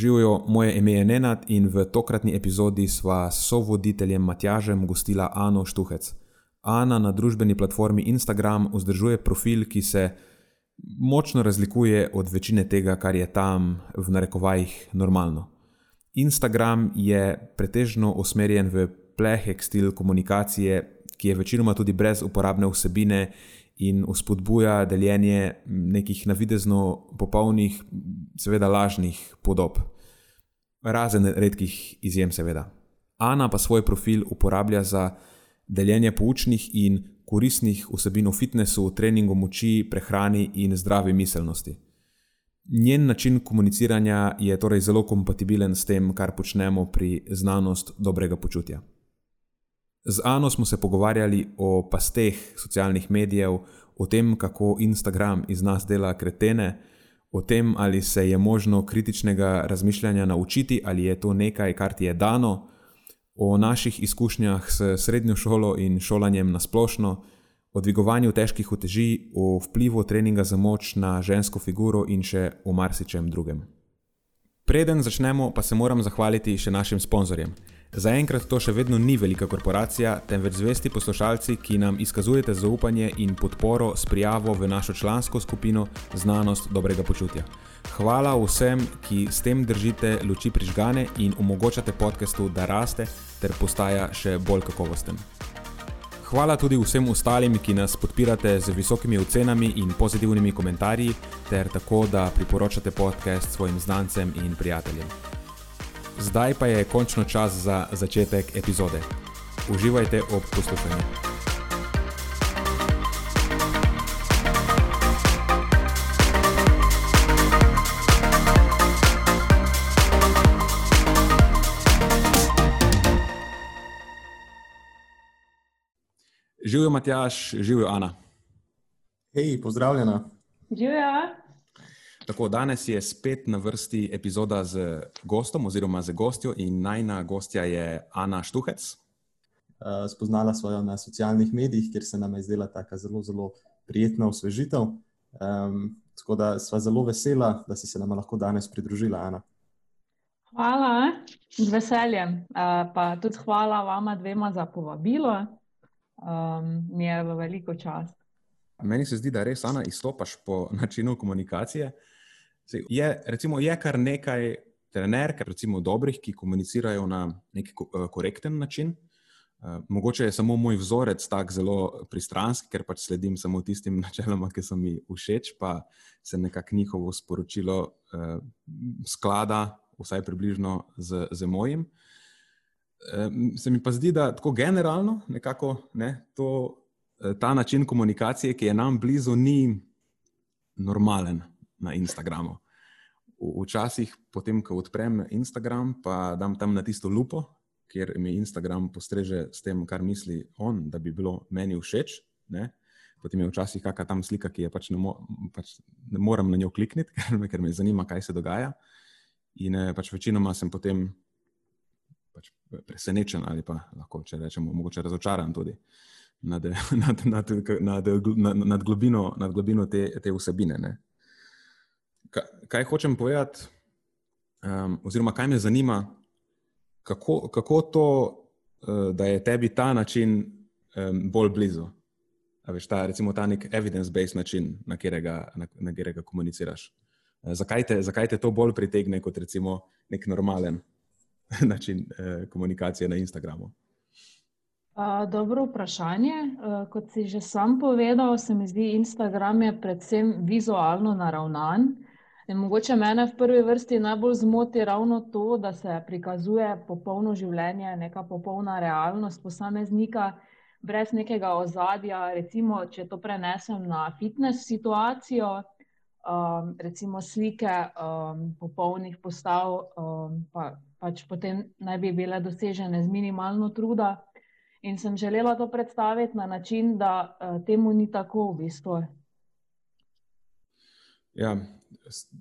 Živijo, moje ime je Nenad in v tokratni epizodi sva s sovoditeljem Matjažem gostila Ano Štuhec. Ana na družbeni platformi Instagram vzdržuje profil, ki se močno razlikuje od večine tega, kar je tam v narekovajih normalno. Instagram je pretežno usmerjen v plehek stil komunikacije, ki je večinoma tudi brez uporabne vsebine in vzpodbuja deljenje nekih navidezno popolnih, seveda lažnih podob. Razen redkih izjem, seveda. Ana pa svoj profil uporablja za deljenje poučnih in koristnih vsebin o fitnessu, treningu moči, prehrani in zdravi miselnosti. Njen način komuniciranja je torej zelo kompatibilen s tem, kar počnemo pri znanosti dobrega počutja. Z Ano smo se pogovarjali o pasteh socialnih medijev, o tem, kako Instagram iz nas dela kretene, o tem, ali se je možno kritičnega razmišljanja naučiti, ali je to nekaj, kar ti je dano, o naših izkušnjah s srednjo šolo in šolanjem na splošno, o dvigovanju težkih uteži, o vplivu treninga za moč na žensko figuro in še o marsičem drugem. Preden začnemo, pa se moram zahvaliti še našim sponzorjem. Zaenkrat to še vedno ni velika korporacija, temveč zvesti poslušalci, ki nam izkazujete zaupanje in podporo s prijavo v našo člansko skupino Znanost dobrega počutja. Hvala vsem, ki s tem držite luči prižgane in omogočate podkastu, da raste ter postaja še bolj kakovosten. Hvala tudi vsem ostalim, ki nas podpirate z visokimi ocenami in pozitivnimi komentarji, ter tako, da priporočate podcast svojim znancem in prijateljem. Zdaj pa je končno čas za začetek epizode. Uživajte ob poslušanju. Živijo Matjaš, živijo Ana. Hej, pozdravljena. Živijo. Tako, danes je spet na vrsti epizoda z gostom, oziroma z gostjo, in najna gostja je Ana Štuhec. Uh, spoznala smo jo na socialnih medijih, kjer se nam je zdela tako zelo, zelo prijetna osvežitev. Um, tako da smo zelo vesela, da si se nam lahko danes pridružila, Ana. Hvala, z veseljem. Uh, pa tudi hvala vama dvema za povabilo. Um, mi je v veliko čast. Meni se zdi, da res, Ana, izstopaš po načinu komunikacije. Je, recimo, je kar nekaj trenerk, recimo dobrih, ki komunicirajo na neki eh, korekten način. Uh, mogoče je samo moj vzorec tako zelo pristranski, ker pač sledim samo tistim načelom, ki so mi všeč, pa se nekako njihovo sporočilo uh, sklada, vsaj približno z, z mojim. Uh, se mi pa zdi, da tako generalno, nekako ne, to Eh, ta način komunikacije, ki je nam blizu, ni normalen na Instagramu. Včasih, potem, ko odprem Instagram, pa dam tam na tisto lupo, kjer mi Instagram postreže s tem, kar misli on, da bi bilo meni všeč. Ne? Potem je včasih kakšna tam slika, ki je pač ne, mo pač ne morem na njo klikniti, ker me, ker me zanima, kaj se dogaja. In eh, pač večinoma sem potem pač presenečen ali pa lahko, če rečemo, mogoče razočaran tudi. Uh, nad, nad, nad, nad, nad, nad globino, nad globino te, te vsebine. Ne. Kaj hočem povedati, um, oziroma kaj me zanima, kako, kako to, uh, da je tebi ta način um, bolj blizu? Veš, ta, recimo ta nek evidence-based način, na katerega, na, na katerega komuniciraš. Uh, zakaj, te, zakaj te to bolj pritegne kot recimo nek normalen način uh, komunikacije na Instagramu? dobro vprašanje. Uh, kot si že sam povedal, se mi zdi, Instagram je predvsem vizualno naravnan. In mogoče mene v prvi vrsti najbolj zmoti ravno to, da se prikazuje popolno življenje, neka popolna realnost posameznika, brez nekega ozadja. Recimo, če to prenesem na fitness situacijo, um, recimo slike um, popolnih postav, um, pa, pa pač potem naj bi bile dosežene z minimalno truda. In sem želela to predstaviti na način, da uh, temu ni tako v bistvu. Ja,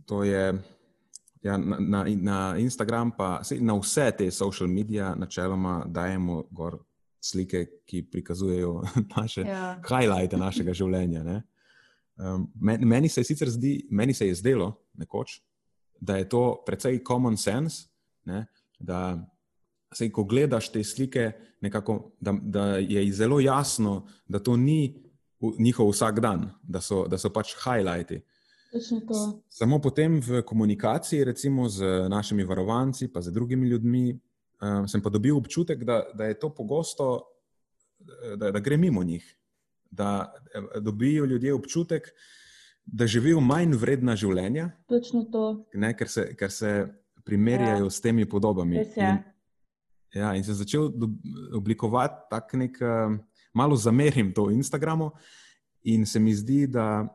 to je ja, na, na, na Instagram, pa na vse te social medije, načeloma dajemo gor slike, ki prikazujejo naše ja. highlighte našega življenja. Um, meni se je sicer zdi, meni se je zdelo nekoč, da je to precej common sense, ne, da se, ko gledaš te slike, nekako, da, da je zelo jasno, da to ni njihov vsak dan, da so, da so pač highlighti. Samo potem v komunikaciji, recimo z našimi varovanci, pa z drugimi ljudmi, um, sem pa dobil občutek, da, da je to pogosto, da, da gre mimo njih. Da eh, dobijo ljudje občutek, da živijo manj vredna življenja. Ne, ker, se, ker se primerjajo ja. s temi podobami. In, ja, in sem začel oblikovati tako nek, malo zamerim to Instagramu, in se mi zdi, da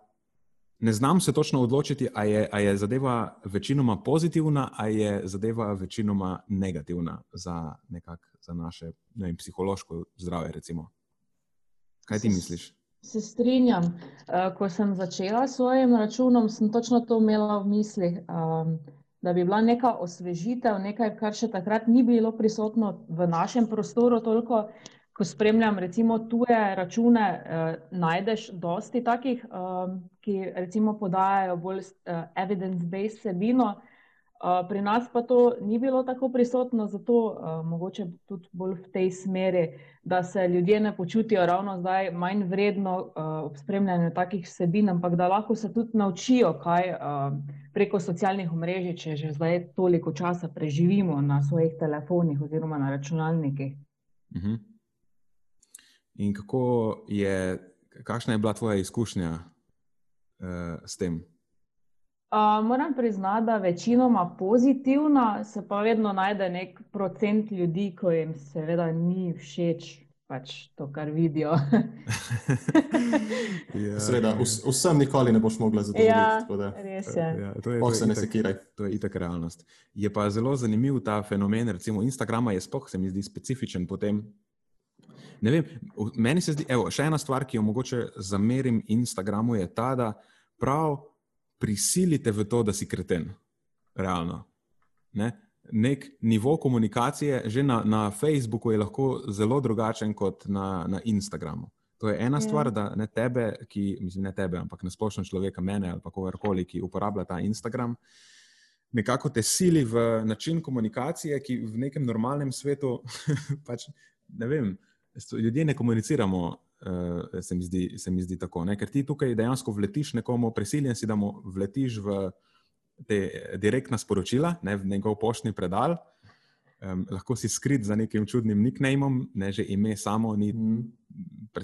ne znam se točno odločiti, ali je, je zadeva večinoma pozitivna, ali je zadeva večinoma negativna za, nekak, za naše ne vem, psihološko zdravje. Recimo. Kaj ti misliš? Se strinjam. Uh, ko sem začela s svojim računom, sem točno to imela v mislih. Um, da bi bila neka osvežitev, nekaj, kar še takrat ni bilo prisotno v našem prostoru, toliko ko spremljam, recimo, tuje račune, eh, najdeš dosti takih, eh, ki recimo podajajo bolj eh, evidence-based sebino. Uh, pri nas pa to ni bilo tako prisotno, zato uh, mogoče tudi bolj v tej smeri, da se ljudje ne počutijo ravno zdaj manj vredno uh, ob spremljanju takih vsebin, ampak da lahko se tudi naučijo, kaj uh, preko socialnih omrežij, če že zdaj toliko časa preživimo na svojih telefonih oziroma na računalnikih. Mhm. In kako je, kakšna je bila tvoja izkušnja uh, s tem? Uh, moram priznati, da večinoma pozitivna, se pa vedno najde nek procent ljudi, ko jim seveda ni všeč pač to, kar vidijo. ja, Sreda, vsem nikoli ne boš mogla zadovoljiti. Ja, res je. Ja, to je, to je se ne sekiraj. To je itak realnost. Je pa zelo zanimiv ta fenomen, recimo Instagrama je spoh, se mi zdi specifičen potem Ne vem, meni se zdi, evo, še ena stvar, ki jo mogoče zamerim Instagramu, je ta, da prav prisilite v to, da si kreten. Realno. Ne? Nek nivo komunikacije, že na, na Facebooku, je lahko zelo drugačen kot na, na Instagramu. To je ena ja. stvar, da ne tebe, ki, mislim, ne tebe, ampak na splošno človeka, mene ali kogarkoli, ki uporablja ta Instagram, nekako te sili v način komunikacije, ki v nekem normalnem svetu, pač ne vem ljudje ne komuniciramo, uh, se, mi zdi, se mi zdi tako. Ne? Ker ti tukaj dejansko vletiš nekomu, prisiljen si, da mu vletiš v te direktna sporočila, ne v njegov poštni predal. Um, lahko si skrit za nekim čudnim nicknameom, ne že ime samo ni mm.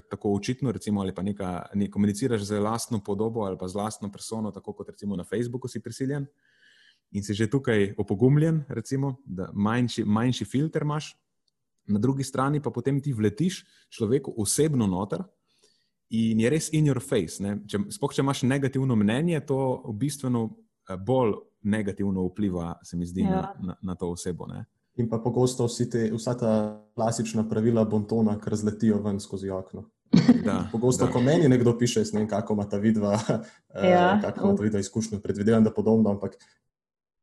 tako očitno, recimo, ali pa neka, ne komuniciraš z lastno podobo ali pa z lastno persono, tako kot recimo na Facebooku si prisiljen. In si že tukaj opogumljen, recimo, da manjši, manjši filter imaš, na drugi strani pa potem ti vletiš človeku osebno noter in je res in your face. Sploh, če imaš negativno mnenje, to v bistvu eh, bolj negativno vpliva, se mi zdi, ja. na, na, na to osebo. Ne? In pa pogosto te, vsa ta klasična pravila bontona, ki razletijo ven skozi okno. Da, pogosto, da. ko meni nekdo piše, ne vem, kako ima ta vidva, eh, ja. uh, kako ima ta vidva izkušnjo, predvidevam, da podobno, ampak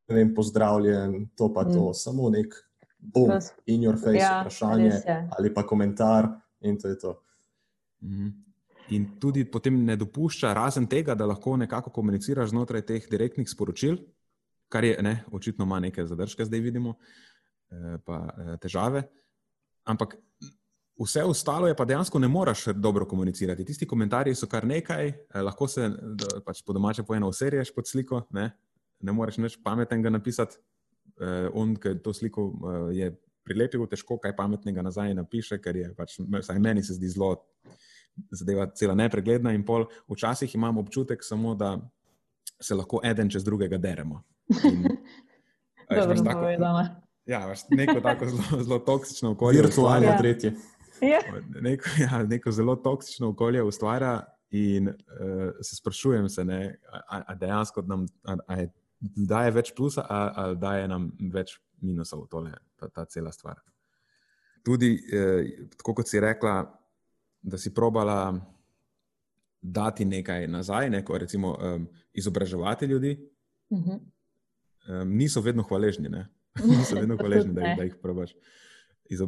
ne vem, pozdravljen, to pa to, mm. samo nek bom, in your face, ja, vprašanje ali pa komentar, in to je to. Mhm. In tudi potem ne dopušča, razen tega, da lahko nekako komuniciraš znotraj teh direktnih sporočil, kar je ne, očitno ima neke zadržke, zdaj vidimo, eh, pa eh, težave. Ampak vse ostalo je pa dejansko ne moreš dobro komunicirati. Tisti komentarji so kar nekaj, eh, lahko se pač po domače pojeno userješ pod sliko, ne, ne moreš nič pametnega napisati uh, on, ki to sliko uh, je prilepil, težko kaj pametnega nazaj napiše, ker je pač, vsaj meni se zdi zelo, zadeva cela nepregledna in pol. Včasih imam občutek samo, da se lahko eden čez drugega deremo. Dobro, tako je. Ja, neko tako zelo, zelo toksično okolje. Virtualno ja. tretje. Ja. Neko, ja, neko zelo toksično okolje ustvarja, in uh, se sprašujem, se, ne, a, a dejansko nam a, a je daje več plusa ali daje nam več minusov, tole, ta, ta cela stvar. Tudi, eh, kot si rekla, da si probala dati nekaj nazaj, neko, recimo um, izobraževati ljudi, uh -huh. um, niso vedno hvaležni. Ne? Niso vedno hvaležni, da, da jih probaš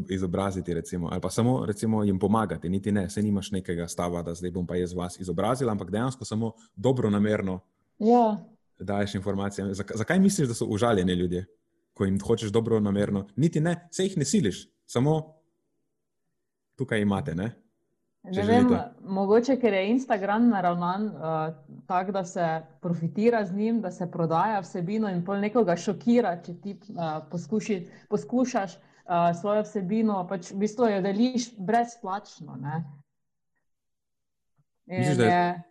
izobraziti, recimo, ali pa samo recimo, jim pomagati. Niti ne, se nimaš nekega stava, da zdaj bom pa jaz vas izobrazil, ampak dejansko samo dobro namerno ja. Daješ informacije. Zakaj, zakaj misliš, da so užaljeni ljudje, ko jim hočeš dobro namerno? Niti ne, se jih ne siliš, samo tukaj imate. Ne? Ne vem, mogoče, ker je Instagram naravnan uh, tako, da se profitira z njim, da se prodaja vsebino in pol nekoga šokira, če ti uh, poskuši, poskušaš uh, svojo vsebino, pač v bistvu jo deliš brezplačno. Misliš, je, je...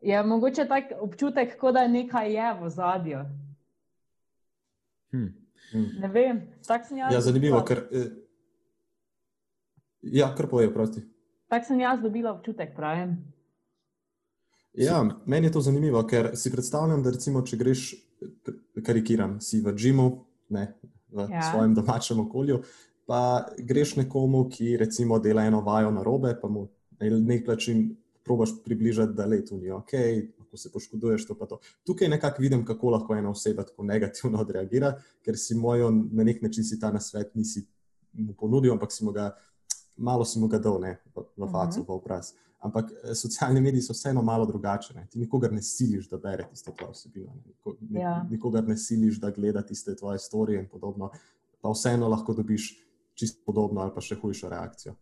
je mogoče tak občutek, kot da nekaj je v zadju. Hmm. Hmm. Ne vem, tako sem jaz. Ja, zanimivo, ker. Eh, ja, kar poje, prosti. Tako sem jaz dobila občutek, pravim. Ja, meni je to zanimivo, ker si predstavljam, da recimo, če greš, karikiram, si v Džimu, ne, v ja. svojem domačem okolju, pa greš nekomu, ki recimo dela eno vajo na robe, pa mu na nek način probaš približati, da letu ni ok, ko se poškoduješ, to pa to. Tukaj nekako vidim, kako lahko ena oseba tako negativno odreagira, ker si mojo na nek način si ta nasvet nisi mu ponudil, ampak si mu ga malo si mu ga dal, ne, v, v mhm. facu, uh -huh. v obraz. Ampak eh, socialni mediji so vseeno malo drugačne. Ti nikogar ne siliš, da bere tiste tvoje vsebine, ja. nikogar ne siliš, da gleda tiste tvoje storije in podobno. Pa vseeno lahko dobiš čisto podobno ali pa še hujšo reakcijo.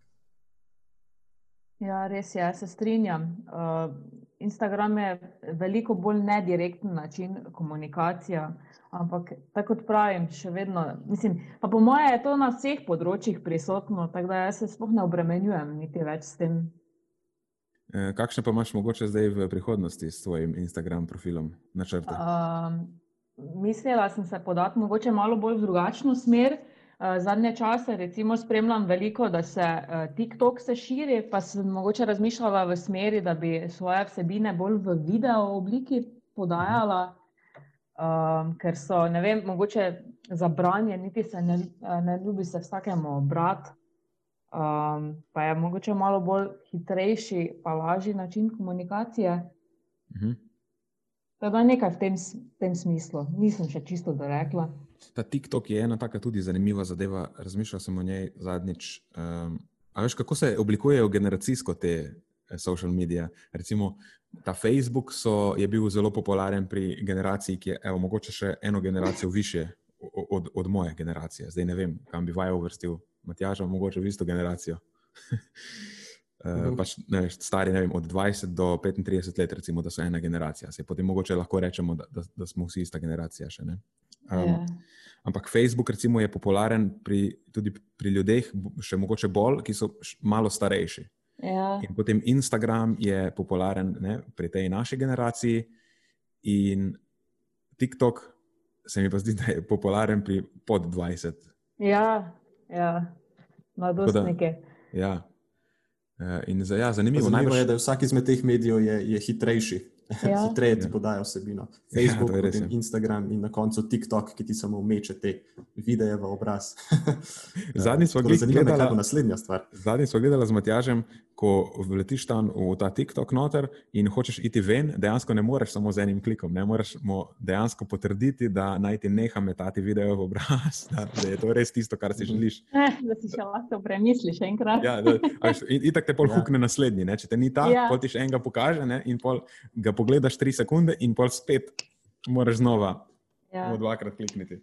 Ja, res je, se strinjam. Uh, Instagram je veliko bolj nedirekten način komunikacije. Ampak, tako kot pravim, še vedno, mislim, pa po mojem je to na vseh področjih prisotno, tako da jaz se sploh ne obremenjujem niti več s tem. E, kakšne pa imaš mogoče zdaj v prihodnosti s tvojim Instagram profilom načrte? Uh, mislila sem se podati mogoče malo bolj v drugačno smer. Uh, zadnje čase, recimo, spremljam veliko, da se uh, TikTok se širi, pa sem mogoče razmišljala v smeri, da bi svoje vsebine bolj v video obliki podajala. Um, ker so, ne vem, mogoče za branje, niti se ne, ne ljubi se vsakemu brati. Um, pa je mogoče malo bolj hitrejši, pa lažji način komunikacije. Mhm. Da, nekaj v tem, tem smislu, nisem še čisto dorekla. Ta TikTok je ena taka tudi zanimiva zadeva. Razmišljal sem o njej zadnjič. Um, a veš, kako se oblikujejo generacijsko te eh, social medije? Recimo, Ta Facebook so, je bil zelo popularen pri generaciji, ki je evo, mogoče še eno generacijo više od, od moje generacije. Zdaj ne vem, kam bi vaj uvrstil, Matjaža, mogoče v isto generacijo. uh, pač, ne, stari ne vem, od 20 do 35 let, recimo, da so ena generacija. Se potem mogoče lahko rečemo, da, da, da smo vsi ista generacija. Še, um, yeah. Ja. Ampak Facebook recimo, je popularen pri, tudi pri ljudeh, še mogoče bolj, ki so malo starejši. Ja. In potem Instagram je popularen ne, pri tej naši generaciji, in TikTok se mi pa zdi, da je popularen pri pod 20. Ja, ja. mladostnike. Ja. Eh, in za, ja, zanimivo, zanimivo najbrž... je, da vsak izmed teh medijev je, je hitrejši. Ja. Hitreje ti ja. podajo vsebino. Ja, Facebook, ja, res, ja. Instagram in na koncu TikTok, ki ti samo meče te videe v obraz. Zadnji smo gledali, naslednja stvar. Zadnji smo gledali z Matjažem, ko vletiš tam v ta TikTok noter in hočeš iti ven, dejansko ne moreš samo z enim klikom, ne moreš dejansko potrditi, da naj ti neha metati video v obraz, da, da je to res tisto, kar si želiš. Eh, da si še lahko premisliš enkrat. Ja, da, in, in tako te pol ja. hukne naslednji. Ne? Če te ni ta, ja. pol ti še enega pokaže ne? in pol ga pogledaš tri sekunde in pol spet moraš znova ja. dvakrat klikniti.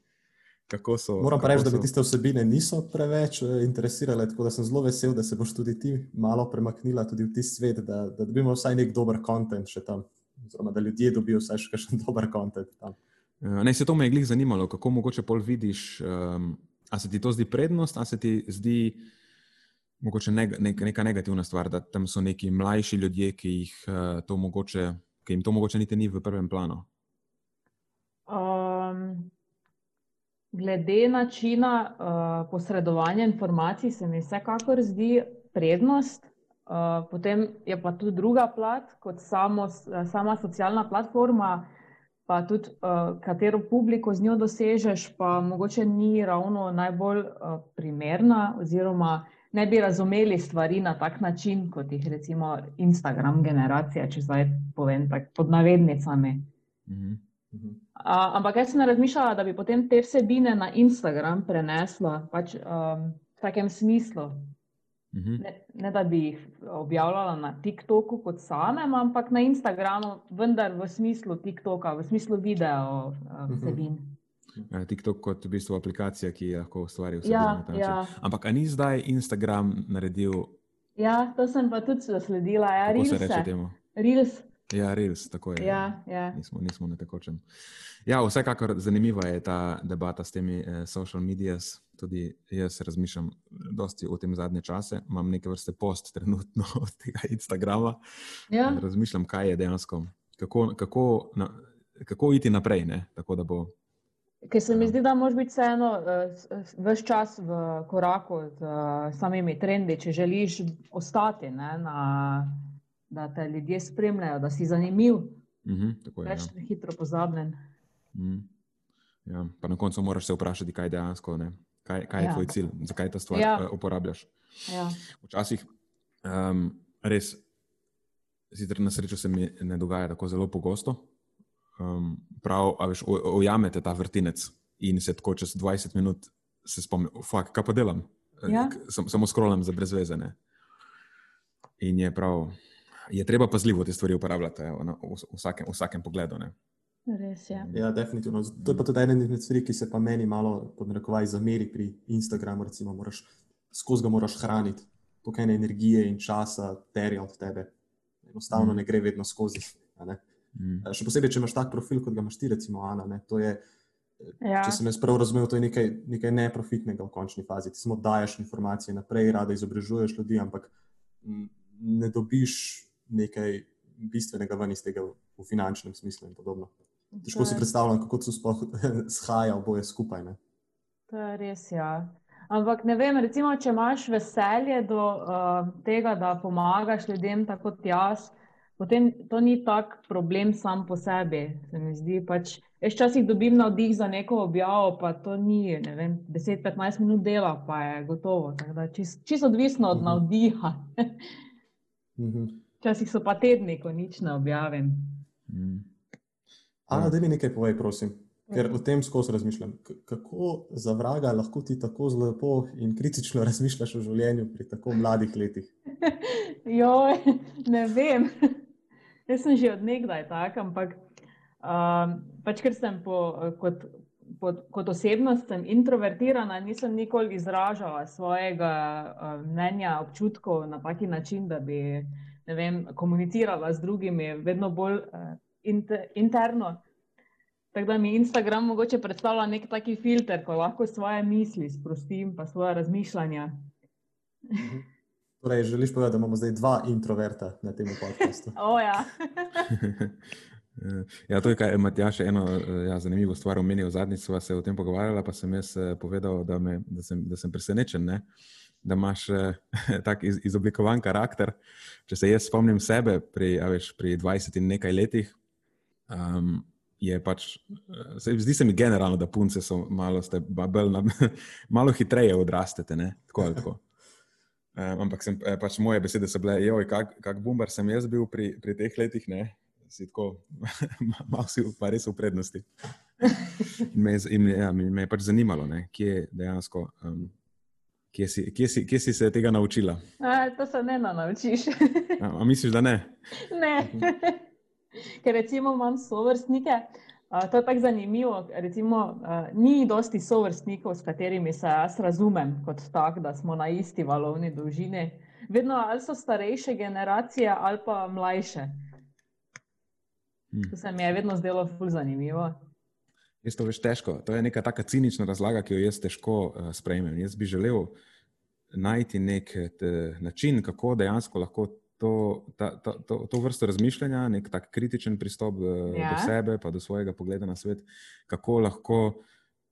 So, Moram pa reči, da me tiste vsebine niso preveč uh, interesirale, tako da sem zelo vesel, da se boš tudi ti malo premaknila tudi v ti svet, da, da dobimo vsaj nek dober kontent še tam, oziroma da ljudje dobijo vsaj še kakšen dober kontent tam. Uh, ne, se to me je glih zanimalo, kako mogoče pol vidiš, um, a se ti to zdi prednost, a se ti zdi mogoče neg, nek, neka negativna stvar, da tam so neki mlajši ljudje, ki, jih, uh, to mogoče, ki jim to mogoče niti ni v prvem planu. Um. Glede načina uh, posredovanja informacij, se mi vsekakor zdi prednost. Uh, potem je pa tu druga plat, kot samo, sama socialna platforma. pa tudi uh, katero publiko z njo dosežeš, pa mogoče ni ravno najbolj uh, primerna, oziroma ne bi razumeli stvari na tak način, kot jih recimo Instagram generacija, če zdaj povem tako pod navednicami. Mm -hmm. uh, ampak jaz sem razmišljala, da bi potem te vsebine na Instagram prenesla pač, um, v takem smislu. Mhm. Ne, ne da bi jih objavljala na TikToku kot samem, ampak na Instagramu, vendar v smislu TikToka, v smislu video uh, vsebin. Ja, TikTok kot v bistvu aplikacija, ki lahko ustvari vse. Ja, ja. Ampak ni zdaj Instagram naredil? Ja, to sem pa tudi zasledila. Ja, Kako se reče temu? Reels. Ja, res, tako je. Ja, ja. Nismo, nismo na tekočem. Ja, vsekakor zanimiva je ta debata s temi eh, social medijami. Tudi jaz razmišljam dosti o tem zadnje čase. Imam nekaj vrste post trenutno od tega Instagrama. Ja. Razmišljam, kaj je dejansko, kako, kako, na, kako iti naprej. Ne? Tako da bo. Ker se mi zdi, da moraš biti vseeno uh, vse čas v koraku z uh, samimi trendi, če želiš ostati ne, na da te ljudje spremljajo, da si zanimiv. Mm -hmm, je, Več ja. hitro pozabljen. Mm. Ja, na koncu moraš se vprašati, kaj, dejansko, kaj, kaj je ja. tvoj cilj, zakaj ta stvar ja. uporabljaš. Ja. Včasih um, res, sicer na srečo se mi ne dogaja tako zelo pogosto. Um, prav, a veš, ojamete ta vrtinec in se tako čez 20 minut spomnite, kaj pa delam. Ja. Sam, samo skrolam za brezvezene. In je prav, je treba pazljivo te stvari uporabljati v, v, vsakem, vsakem pogledu. Ne? Res je. Ja, definitivno. To je pa tudi ena izmed stvari, ki se pa meni malo podnarekovaj zameri pri Instagramu. Recimo, moraš, skozi ga moraš hraniti, toliko energije in časa terja od tebe. Enostavno mm. ne gre vedno skozi. Mm. Še posebej, če imaš tak profil, kot ga imaš ti, recimo Ana. Je, ja. Če sem jaz prav razumel, to je nekaj, nekaj neprofitnega v končni fazi. Ti samo daješ informacije naprej, rada izobražuješ ljudi, ampak ne dobiš nekaj bistvenega ven iz tega v finančnem smislu in podobno. Težko si predstavljam, kako se sploh shaja oboje skupaj. Ne? To je res, ja. Ampak ne vem, recimo, če imaš veselje do uh, tega, da pomagaš ljudem tako kot jaz, potem to ni tak problem sam po sebi. Se mi zdi pač. Jaz včasih dobim navdih za neko objavo, pa to ni 10-15 minut dela, pa je gotovo. Čisto čist odvisno od mhm. navdiha. mhm. Včasih so pa tedni, ko nič ne objavim. Mm. Ana, da mi nekaj povej, prosim, ker o tem skozi razmišljam. Kako za vraga lahko ti tako lepo in kritično razmišljaš o življenju pri tako mladih letih? Joj, ne vem. Jaz sem že odnegdaj tak, ampak um, pač ker sem po, kot, pod, kot osebnost introvertirana, nisem nikoli izražala svojega uh, mnenja, občutkov na taki način, da bi vem, komunicirala z drugimi, vedno bolj uh, inter, interno. Tako da mi Instagram mogoče predstavlja nek taki filter, ko lahko svoje misli sprostim, pa svoje razmišljanja. Mhm. Torej, želiš povedati, da imamo zdaj dva introverta na tem podkastu? oh, ja. ja, to je kaj, Matjaš, eno ja, zanimivo stvar omenil. Zadnjič sva se o tem pogovarjala, pa sem jaz eh, povedal, da, me, da, sem, da sem presenečen. Ne? da imaš eh, tak iz, izoblikovan karakter. Če se jaz spomnim sebe pri, veš, pri 20 in nekaj letih, um, je pač, eh, se, zdi se mi generalno, da punce so malo, babel, na, malo hitreje odrastete. Tako, tako. Um, ampak sem, eh, pač moje besede so bile, joj, kak, kak bumbar sem jaz bil pri, pri teh letih. Ne? Si tako, malo si pa res v prednosti. In me, in, ja, me je pač zanimalo, ne, kje dejansko. Um, Kje si, kje, si, kje si se tega naučila? A, to se ne naučiš. a, a misliš, da ne? Ne. Ker recimo imam sovrstnike. Uh, to je tako zanimivo. Recimo, uh, ni dosti sovrstnikov, s katerimi se jaz razumem, kot tak, da smo na isti valovni dolžini. Vedno ali so starejše generacije, ali pa mlajše. Hmm. To se mi je vedno zdelo zelo zanimivo. Jaz to veš težko. To je neka taka cinična razlaga, ki jo jaz težko uh, sprejmem. Jaz bi želel najti nek te, način, kako dejansko lahko to, ta, ta, to, to vrsto razmišljanja, nek tak kritičen pristop uh, ja. do sebe, pa do svojega pogleda na svet, kako lahko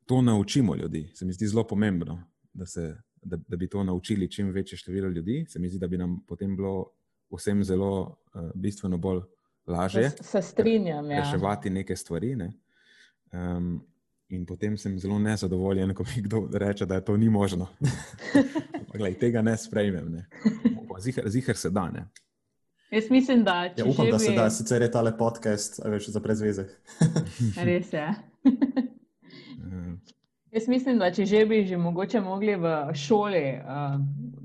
to naučimo ljudi. Se mi zdi zelo pomembno, da, se, da, da bi to naučili čim večje število ljudi. Se mi zdi, da bi nam potem bilo vsem zelo uh, bistveno bolj lažje. Se strinjam. Ja. Reševati neke stvari. Ne? Um, in potem sem zelo nezadovoljen, ko mi kdo reče, da to ni možno. Glej, tega ne sprejmem. Ne? Zihar se da. Ne? Jaz mislim, da če. Ja, upam, da bi... se da, sicer je tale podcast, veš, za prezveze. Res je. Jaz mislim, da če že bi že mogoče mogli v šoli uh,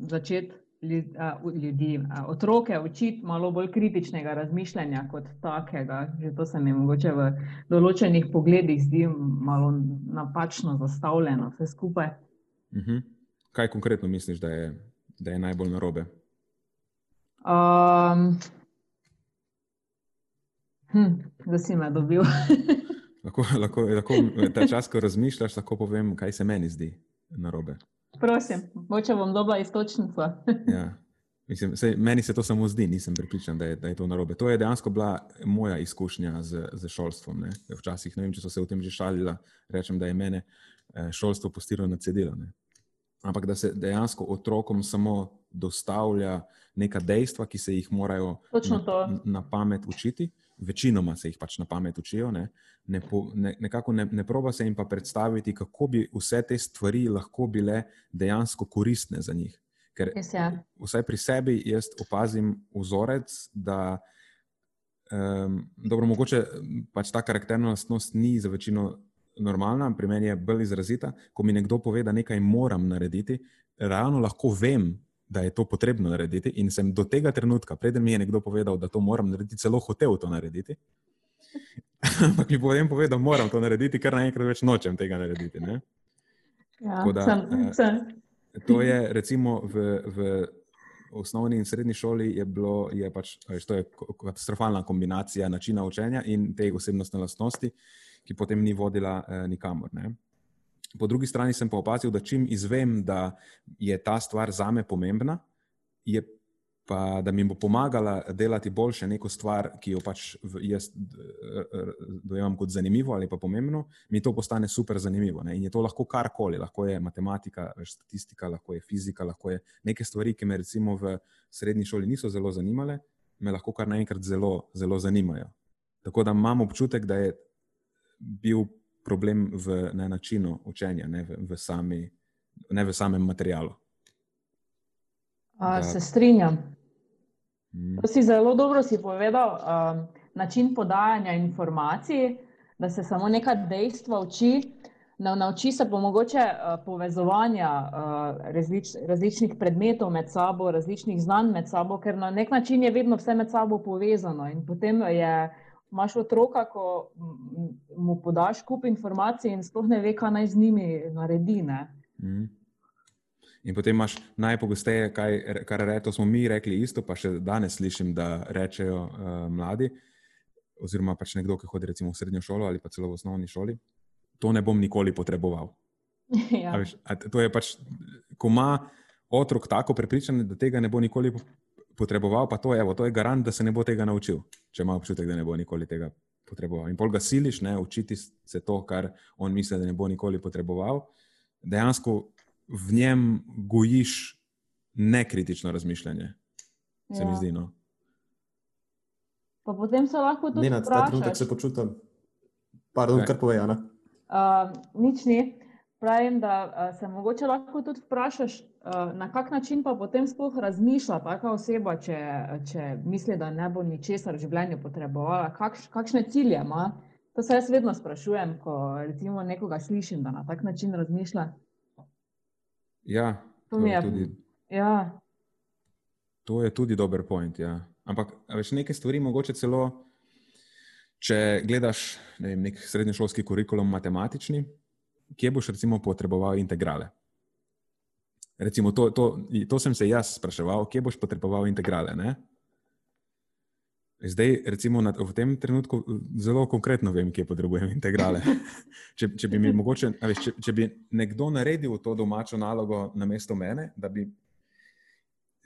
začeti ljudi, otroke učiti malo bolj kritičnega razmišljanja kot takega. Že to se mi mogoče v določenih pogledih zdi malo napačno zastavljeno, vse skupaj. Uh mhm. -huh. Kaj konkretno misliš, da je, da je najbolj narobe? Um, hm, da si me dobil. lahko, lahko, lahko ta čas, ko razmišljaš, lahko povem, kaj se meni zdi narobe. Prosim, moče bom dobila istočnico. ja. Mislim, sej, meni se to samo zdi, nisem pripričan, da je, da je to narobe. To je dejansko bila moja izkušnja z, z šolstvom. Ne? Včasih, ne vem, če so se v tem že šalili, rečem, da je mene eh, šolstvo postilo na cedilo. Ne? Ampak da se dejansko otrokom samo dostavlja neka dejstva, ki se jih morajo na, na pamet učiti večinoma se jih pač na pamet učijo, ne, ne, ne, nekako ne, ne proba se jim pa predstaviti, kako bi vse te stvari lahko bile dejansko koristne za njih. Ker ja. vsaj pri sebi jaz opazim vzorec, da um, dobro, mogoče pač ta karakterna lastnost ni za večino normalna, pri meni je bolj izrazita. Ko mi nekdo pove, da nekaj moram narediti, realno lahko vem, da je to potrebno narediti. In sem do tega trenutka, preden mi je nekdo povedal, da to moram narediti, celo hotel to narediti. Ampak mi potem povedal, da moram to narediti, ker naenkrat več nočem tega narediti. Ja, da, sem, eh, sem. To je recimo v, v osnovni in srednji šoli, je bilo, je pač, to je katastrofalna kombinacija načina učenja in te osebnostne lastnosti, ki potem ni vodila eh, nikamor. Ne? Po drugi strani sem pa opazil, da čim izvem, da je ta stvar za me pomembna, je pa da mi bo pomagala delati boljše neko stvar, ki jo pač jaz dojemam kot zanimivo ali pa pomembno, mi to postane super zanimivo. Ne? In je to lahko karkoli, lahko je matematika, statistika, lahko je fizika, lahko je neke stvari, ki me recimo v srednji šoli niso zelo zanimale, me lahko kar naenkrat zelo, zelo zanimajo. Tako da imam občutek, da je bil problem v ne, načinu učenja, ne v, v, sami, ne v samem materialu. A, se strinjam. Hmm. Si zelo dobro si povedal um, način podajanja informacij, da se samo neka dejstva uči. Nauči se pa mogoče uh, povezovanja uh, različ, različnih predmetov med sabo, različnih znanj med sabo, ker na nek način je vedno vse med sabo povezano. In potem je uh, imaš otroka, ko mu podaš kup informacij in sploh ne ve, kaj naj z njimi naredi. Mm. In potem imaš najpogosteje, kaj, kar reto, smo mi rekli isto, pa še danes slišim, da rečejo uh, mladi, oziroma pač nekdo, ki hodi recimo v srednjo šolo ali pa celo v osnovni šoli, to ne bom nikoli potreboval. ja. a veš, a to je pač, ko ima otrok tako prepričan, da tega ne bo nikoli potreboval, pa to, evo, to je garant, da se ne bo tega naučil, če ima občutek, da ne bo nikoli tega potreboval. In pol ga siliš, ne, učiti se to, kar on misli, da ne bo nikoli potreboval. Dejansko v njem gojiš nekritično razmišljanje, se ja. mi zdi. No. Pa potem se lahko tudi. Ne, na ta trenutek se počutim. Pardon, kar povej, Ana. Uh, nič ni. Pravim, da uh, se mogoče lahko tudi vprašaš, uh, na kak način pa potem sploh razmišlja taka oseba, če, če misli, da ne bo ničesar v življenju potrebovala, kakš, kakšne cilje ima. To se jaz vedno sprašujem, ko recimo nekoga slišim, da na tak način razmišlja. Ja, to, to, je, tudi, ja. to je tudi dober point. Ja. Ampak več nekaj stvari, mogoče celo, če gledaš ne vem, nek srednješolski kurikulum matematični kje boš recimo potreboval integrale. Recimo, to, to, to sem se jaz spraševal, kje boš potreboval integrale. Ne? Zdaj, recimo, na, v tem trenutku zelo konkretno vem, kje potrebujem integrale. če, če, bi mogoče, veš, če, če bi nekdo naredil to domačo nalogo na mesto mene, da bi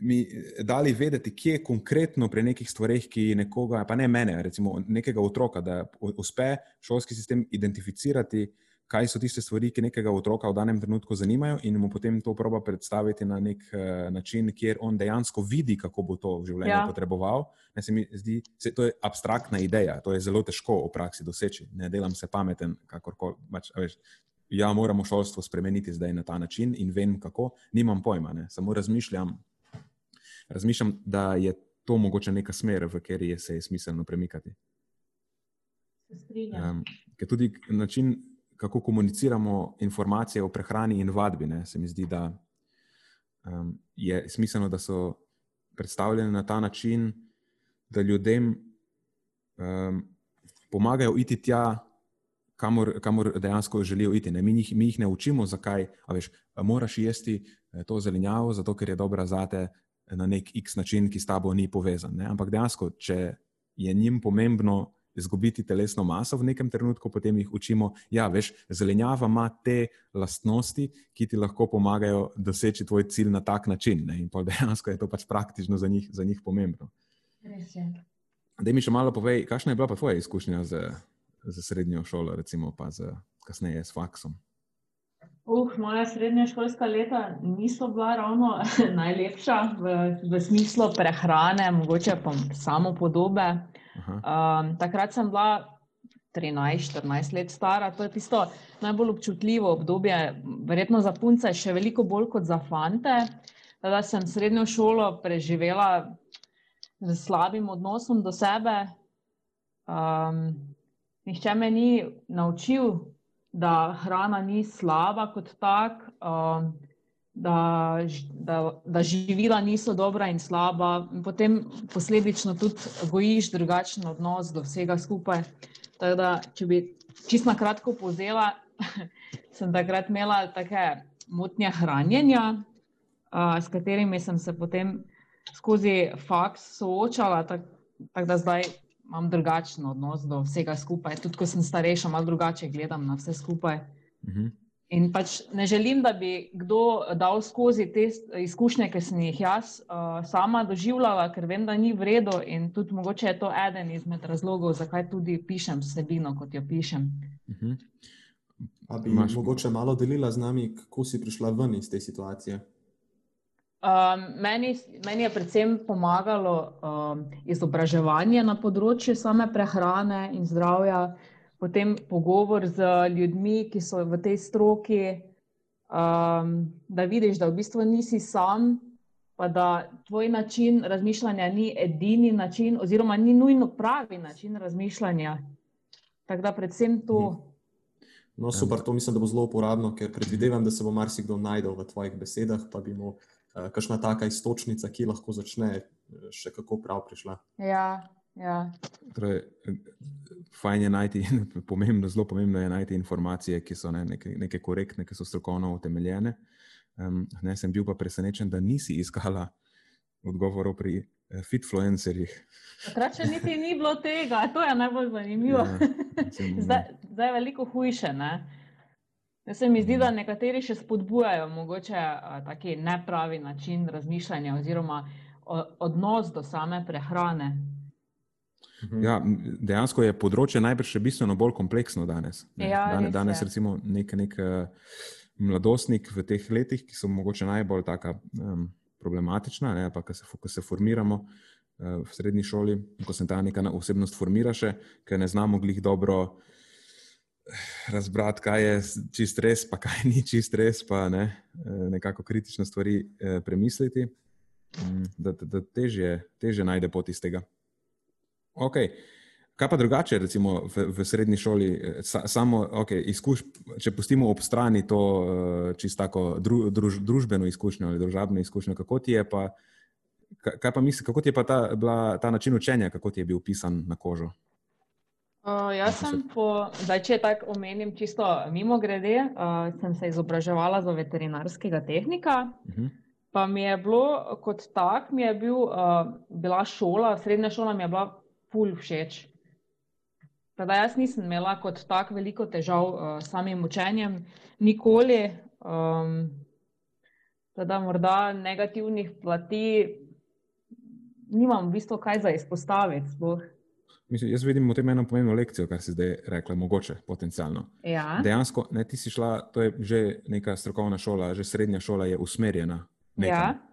mi dali vedeti, kje konkretno pri nekih stvareh, ki nekoga, pa ne mene, recimo nekega otroka, da uspe šolski sistem identificirati, kaj so tiste stvari, ki nekega otroka v danem trenutku zanimajo, in mu potem to proba predstaviti na nek uh, način, kjer on dejansko vidi, kako bo to v življenju ja. potreboval. Ne, se mi zdi, je to abstraktna ideja, to je zelo težko v praksi doseči. Ne delam se pameten, kakorkoli. Pač, ja, moramo šolstvo spremeniti zdaj na ta način in vem, kako. Nimam pojma, ne. samo razmišljam, razmišljam, da je to mogoče neka smer, v kateri je se je smiselno premikati. Um, ker tudi način kako komuniciramo informacije o prehrani in vadbi. Ne, se mi zdi, da um, je smiselno, da so predstavljene na ta način, da ljudem um, pomagajo iti tja, kamor, kamor dejansko želijo iti. Mi jih, mi jih ne učimo, zakaj veš, moraš jesti eh, to zelenjavo, zato ker je dobra zate na nek X način, ki s tabo ni povezan. Ne. Ampak dejansko, če je njim pomembno izgubiti telesno maso v nekem trenutku, potem jih učimo, ja, zelenjava ima te lastnosti, ki ti lahko pomagajo doseči tvoj cilj na tak način. Ne? In dejansko je to pač praktično za njih, za njih pomembno. Da mi še malo povej, kakšna je bila pa tvoja izkušnja z, z srednjo šolo, recimo pa z, kasneje s faksom. Uh, moja srednja šolska leta niso bila ravno najlepša v, v smislu prehrane, mogoče pa samo podobe. Um, takrat sem bila 13-14 let stara, to je tisto najbolj občutljivo obdobje, verjetno za punce, še veliko bolj kot za fante. Da sem srednjo šolo preživela z slabim odnosom do sebe. Um, nihče me ni naučil, da hrana ni slaba kot tak. Um, da, da, da živila niso dobra in slaba, in potem posledično tudi gojiš drugačen odnos do vsega skupaj. Da, če bi čisto na kratko povzela, sem takrat imela take motnje hranjenja, uh, s katerimi sem se potem skozi faks soočala, tako tak da zdaj imam drugačen odnos do vsega skupaj. Tudi ko sem starejša, malo drugače gledam na vse skupaj. Uh mhm. In pač ne želim, da bi kdo dal skozi te izkušnje, ki sem jih jaz uh, sama doživljala, ker vem, da ni vredno in tudi mogoče je to eden izmed razlogov, zakaj tudi pišem vsebino, kot jo pišem. Uh mhm. -huh. A bi Maš... mogoče malo delila z nami, kako si prišla ven iz te situacije? Um, meni, meni je predvsem pomagalo um, izobraževanje na področju same prehrane in zdravja. Uh, potem pogovor z ljudmi, ki so v tej stroki, um, da vidiš, da v bistvu nisi sam, pa da tvoj način razmišljanja ni edini način, oziroma ni nujno pravi način razmišljanja. Tako da predvsem to. Mhm. No, super, to mislim, da bo zelo uporabno, ker predvidevam, da se bo marsikdo najdel v tvojih besedah, pa bi mu uh, kakšna taka istočnica, ki lahko začne uh, še kako prav prišla. Ja, Ja. Torej, fajn je najti, pomembno, zelo pomembno je najti informacije, ki so ne, neke, neke korektne, ki so strokovno utemeljene. Um, ne, sem bil pa presenečen, da nisi iskala odgovorov pri uh, fitfluencerjih. Takrat še niti ni bilo tega, to je najbolj zanimivo. Ja, zdaj, zdaj je veliko hujše. Ne? Ja, se mi zdi, da mhm. nekateri še spodbujajo mogoče uh, taki nepravi način razmišljanja oziroma odnos do same prehrane. Mhm. Ja, dejansko je področje najbrž še bistveno bolj kompleksno danes. Ja, danes, danes recimo, nek, nek uh, mladostnik v teh letih, ki so mogoče najbolj taka, um, problematična, ne, pa ko se, ko se formiramo uh, v srednji šoli, ko se ta neka osebnost formira, še, ker ne znamo glih dobro eh, razbrati, kaj je čist res, pa kaj ni čist res, pa ne, nekako kritično stvari uh, premisliti, um, da, da, da težje, težje najde pot iz tega. Okay. Kaj pa drugače, recimo v, v srednji šoli, sa, samo, okay, izkuš, če pustimo ob strani to uh, čisto tako dru, druž, družbeno izkušnjo ali družabno izkušnjo, kako ti je pa, kaj pa misli, kako ti je pa ta, bila, ta način učenja, kako ti je bil pisan na kožo? Uh, jaz sem, po, zdaj, če tako omenim, čisto mimo grede, uh, sem se izobraževala za veterinarskega tehnika. Uh mhm. -huh. Pa mi je bilo kot tak, mi je bil, uh, bila šola, srednja šola mi je bila ful všeč. Teda jaz nisem imela kot tako veliko težav uh, s samim učenjem, nikoli. Um, teda morda negativnih plati nimam v bistvu kaj za izpostaviti. Sploh. Mislim, jaz vidim v tem eno pomembno lekcijo, kar si zdaj rekla, mogoče potencialno. Ja. Dejansko, ne, ti si šla, to je že neka strokovna šola, že srednja šola je usmerjena. Nekam. Ja.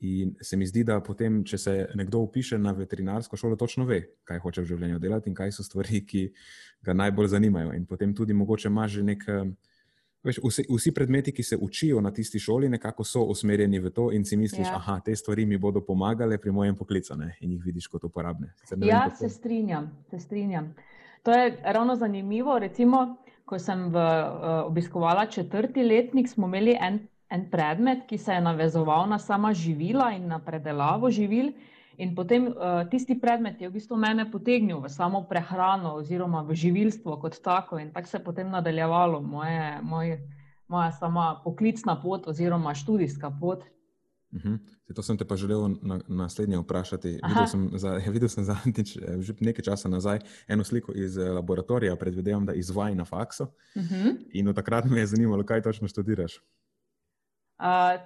In se mi zdi, da potem, če se nekdo upiše na veterinarsko šolo, točno ve, kaj hoče v življenju delati in kaj so stvari, ki ga najbolj zanimajo. In potem tudi mogoče ima že nek. Veš, vsi, vsi predmeti, ki se učijo na tisti šoli, nekako so usmerjeni v to, in si misliš, da ja. te stvari mi bodo pomagale pri mojem poklicu, ne? in jih vidiš kot uporabne. Ne ja, vem, se, strinjam, se strinjam. To je ravno zanimivo. Recimo, ko sem v, uh, obiskovala četrti letnik, smo imeli en, en predmet, ki se je navezoval na sama živila in na predelavo živil. In potem uh, tisti predmet je v bistvu mene potegnil v samo prehrano oziroma v živilstvo kot tako in tako se je potem nadaljevalo moje, moj, moja sama poklicna pot oziroma študijska pot. Uh mhm. -huh. To sem te pa želel na, naslednje vprašati. Videl sem, za, videl sem zadnjič, eh, že nekaj časa nazaj, eno sliko iz eh, laboratorija, predvidevam, da izvaj na faksu. Uh mhm. -huh. In od takrat me je zanimalo, kaj točno študiraš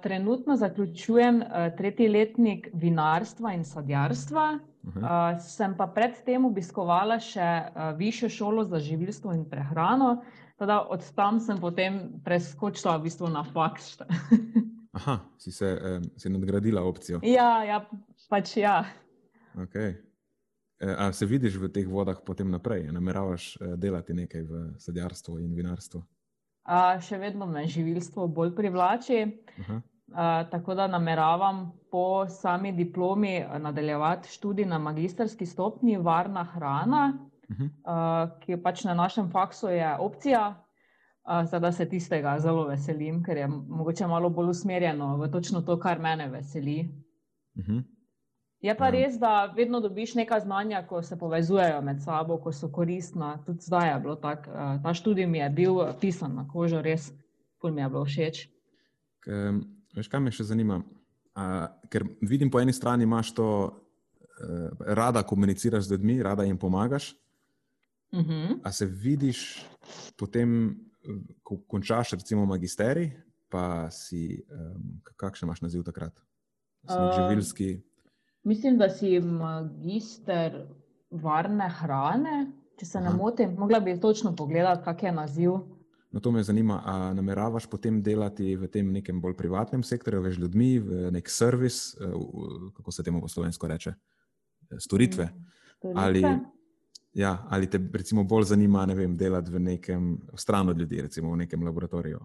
trenutno zaključujem uh, tretji letnik vinarstva in sadjarstva. Uh, sem pa predtem obiskovala še uh, višjo šolo za živilstvo in prehrano. Teda od tam sem potem preskočila v bistvu na faks. Aha, si se eh, si nadgradila opcijo. Ja, ja pač ja. Okay. E, a se vidiš v teh vodah potem naprej? Nameravaš delati nekaj v sadjarstvu in vinarstvu? Še vedno me živilstvo bolj privlači. Uh, tako da nameravam po sami diplomi nadaljevati študij na magistrski stopni varna hrana, uh -huh. uh, ki pač na našem faksu je opcija. Zdaj se tistega zelo veselim, ker je mogoče malo bolj usmerjeno v točno to, kar mene veseli. Uh -huh. Je pa ja. res, da vedno dobiš nekaj znanja, ko se povezujejo med sabo, ko so koristna. Tudi zdaj je bilo tako. Eh, ta študij mi je bil pisan na kožo, res, pol mi je bilo všeč. Veš, kaj me še zanima? A, ker vidim, po eni strani imaš to, eh, rada komuniciraš z ljudmi, rada jim pomagaš. Uh mhm. -huh. A se vidiš potem, ko končaš, recimo, magisterij, pa si, um, kakšen imaš naziv takrat? Uh, živilski. Mislim, da si magister varne hrane, če se Aha. ne motim. Mogla bi točno pogledati, kak je naziv. No, to me zanima, ali nameravaš potem delati v tem nekem bolj privatnem sektorju, več ljudmi, v nek servis, eh, kako se temu po slovensko reče, eh, storitve. Mm, storitve. Ali, ja, ali te recimo bolj zanima vem, delati v nekem stran od ljudi, recimo v nekem laboratoriju?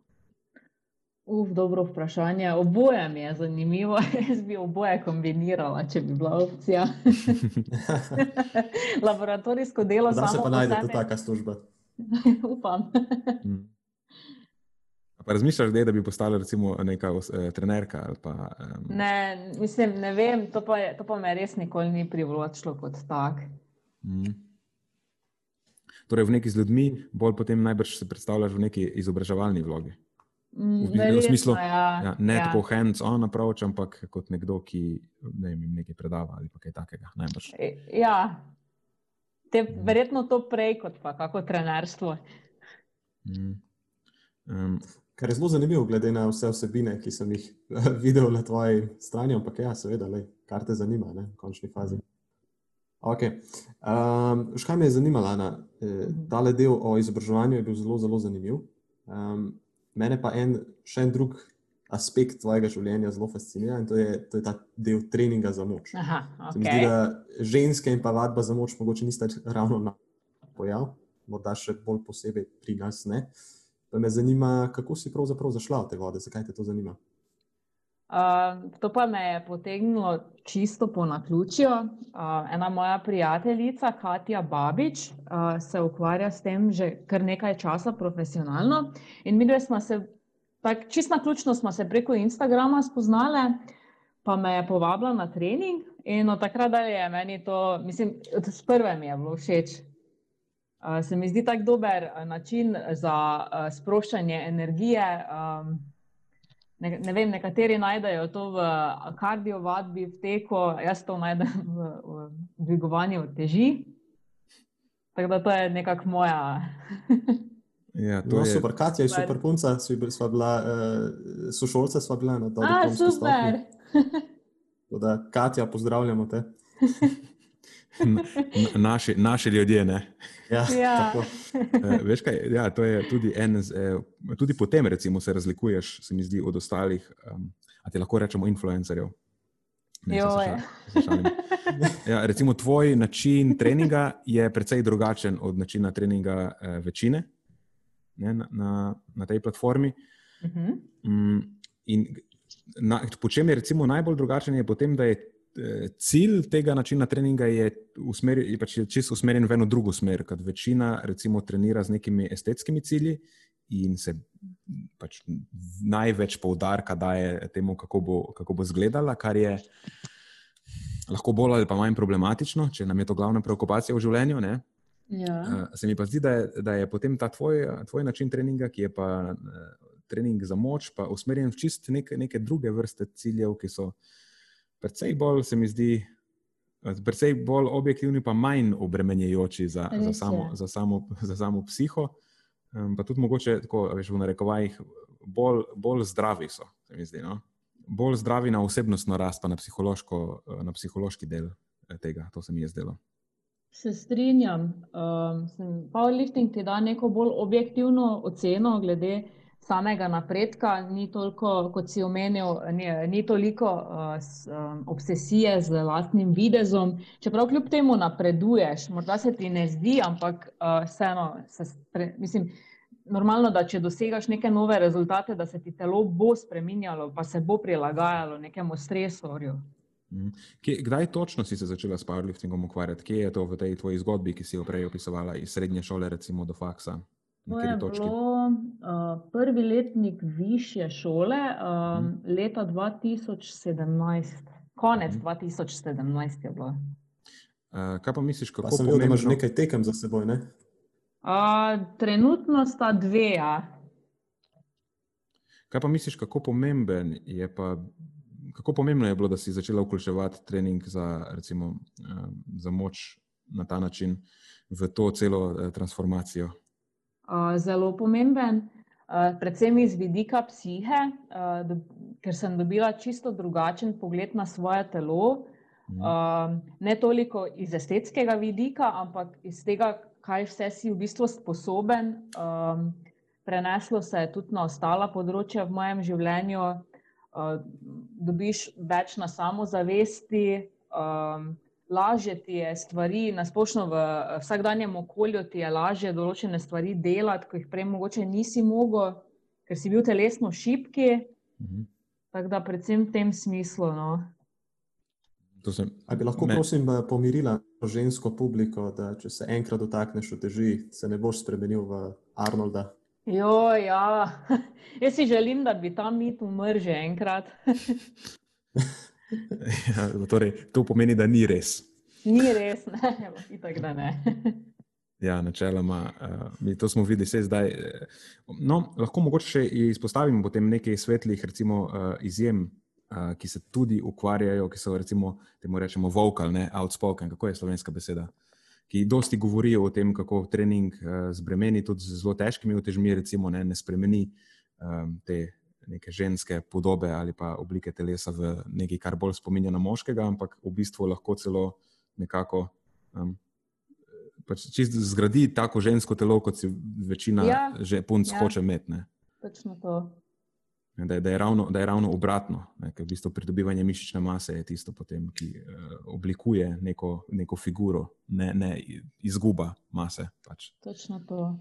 Uf, dobro vprašanje. Oboje mi je zanimivo. Jaz bi oboje kombinirala, če bi bila opcija. Laboratorijsko delo za se pa najde tudi taka služba. Upam. Hmm. Pa razmišljaš, da bi postala recimo neka eh, trenerka? Pa, um... Ne, mislim, ne vem, to pa, je, to pa me res nikoli ni privlačilo kot tak. Hmm. Torej, v neki z ljudmi, bolj potem najbrž se predstavljaš v neki izobraževalni vlogi. V, v smislu, da ja. ja, ne ja. tako hands-on approach, ampak kot nekdo, ki ne vem, nekaj predava ali kaj takega. Najbrž. E, ja, te, mm. verjetno to prej kot pa kako trenerstvo. Mm. Um, Kar je zelo zanimivo, glede na vse vsebine, ki sem jih videl na tvoji strani, ampak ja, seveda, le, kar te zanima, ne, v končni fazi. Okay. Um, kaj me je zanimalo, Ana? E, mhm. tale del o izobraževanju je bil zelo, zelo zanimiv. Um, Mene pa en, še en drug aspekt tvojega življenja zelo fascinira in to je, to je ta del treninga za moč. Aha, okay. zdi, da ženske in pa vadba za moč mogoče nista ravno na pojav, morda še bolj posebej pri nas. Ne. Pa me zanima, kako si pravzaprav zašla v te vode, zakaj te to zanima. Uh, to pa me je potegnilo čisto po naključju. Uh, ena moja prijateljica, Katja Babič, uh, se ukvarja s tem že kar nekaj časa profesionalno. In mi dve smo se, tako čisto na ključno, smo se preko Instagrama spoznali, pa me je povabila na trening. In od takrat dalje je meni to, mislim, od prve mi je bilo všeč. Uh, se mi zdi tako dober način za uh, sproščanje energije. Um, ne, ne vem, nekateri najdejo to v kardiovadbi, v teku, jaz to najdem v, v dvigovanju teži. Tako da to je nekako moja. Ja, to no, je super, Katja je super punca, sva bila, uh, sošolca sva bila na to. Ah, super. Da, Katja, pozdravljamo te. naši, naši ljudje. Ja, ja. uh, veš kaj, ja, to je tudi en, uh, tudi po tem, recimo, se razlikuješ, se mi zdi, od ostalih, um, a ti lahko rečemo, influencerjev. Ne, ja, recimo, tvoj način treninga je precej drugačen od načina treninga uh, večine ne, na, na, na tej platformi. Uh mhm. -huh. um, in na, po čem je recimo, najbolj drugačen, je potem, da je eh, cilj tega načina treninga je, usmer, je pač čisto usmerjen v eno drugo smer, kot večina recimo, trenira z nekimi estetskimi cilji. In se pač največ poudarka daje temu, kako bo, kako bo izgledala, kar je lahko bolj ali pa manj problematično, če nam je to glavna preokupacija v življenju. Ja. Uh, se mi pa zdi, da je, da je potem ta tvoj, tvoj način treninga, ki je pa uh, trening za moč, pa usmerjen v čist neke, neke druge vrste ciljev, ki so precej bolj, se mi zdi, precej bolj objektivni, pa manj obremenjujoči za, za, samo, za, samo, za samo psiho. Um, pa tudi mogoče, tako veš, v narekovajih, bolj, bolj zdravi so, se mi zdi. No? Bolj zdravi na osebnostno rast, pa na, na psihološki del tega, to se mi je zdelo. Se strinjam. Um, powerlifting ti da neko bolj objektivno oceno glede samega napredka, ni toliko, kot si omenil, ni, ni toliko uh, s, um, obsesije z lastnim videzom. Čeprav kljub temu napreduješ, morda se ti ne zdi, ampak uh, vseeno, se spre, mislim, normalno, da če dosegaš neke nove rezultate, da se ti telo bo spremenjalo, pa se bo prilagajalo nekemu stresorju. Mhm. Kje, kdaj točno si se začela s powerliftingom ukvarjati? Kje je to v tej tvoji zgodbi, ki si jo prej opisovala, iz srednje šole, recimo do faksa? To je bilo uh, prvi letnik više šole, um, hmm. leta 2017, konec hmm. 2017 je bilo. Uh, kaj pa misliš, kako pa sem videl, da imaš nekaj tekem za seboj? Ne? Uh, trenutno sta dve. Ja. Kaj pa misliš, kako pomemben je pa kako pomembno je bilo, da si začela vključevati trening za, recimo, uh, za moč na ta način v to celo uh, transformacijo? Uh, zelo pomemben, uh, predvsem iz vidika psihe, uh, do, ker sem dobila čisto drugačen pogled na svoje telo. Uh, ne toliko iz estetskega vidika, ampak iz tega, kaj vse si v bistvu sposoben. Um, preneslo se je tudi na ostala področja v mojem življenju, uh, dobiš več na samozavesti, um, lažje ti je stvari, nasplošno v vsakdanjem okolju ti je lažje določene stvari delati, ko jih prej mogoče nisi mogel, ker si bil telesno šipki. Mhm. Tako da, predvsem v tem smislu. No. Sem, bi lahko, me... prosim, pomirila žensko publiko, da če se enkrat dotakneš v teži, se ne boš spremenil v Arnolda. Jo, ja. Jaz si želim, da bi ta mit umrl že enkrat. ja, torej, to pomeni, da ni res. Ni res, ne, itak, da ne. Ja, načeloma, uh, mi to smo videli, vse zdaj. No, lahko mogoče še izpostavimo potem nekaj svetlih, recimo, uh, izjem, uh, ki se tudi ukvarjajo, ki so, recimo, temu rečemo, vocal, ne outspoken. Kako je slovenska beseda? Ki dosti govorijo o tem, kako trening uh, z bremeni, tudi z zelo težkimi utežmi, recimo, ne, ne spremeni um, te neke ženske podobe ali pa oblike telesa v nekaj, kar bolj spominja na moškega, ampak v bistvu lahko celo nekako. Um, Pač čist zgradi tako žensko telo, kot si večina ja, že punc ja, hoče imeti. Točno to. Da je, da, je ravno, da je ravno obratno, ne, ker v bistvu pridobivanje mišične mase je tisto, potem, ki uh, oblikuje neko, neko figuro, ne, ne izguba mase. Pač. Točno to.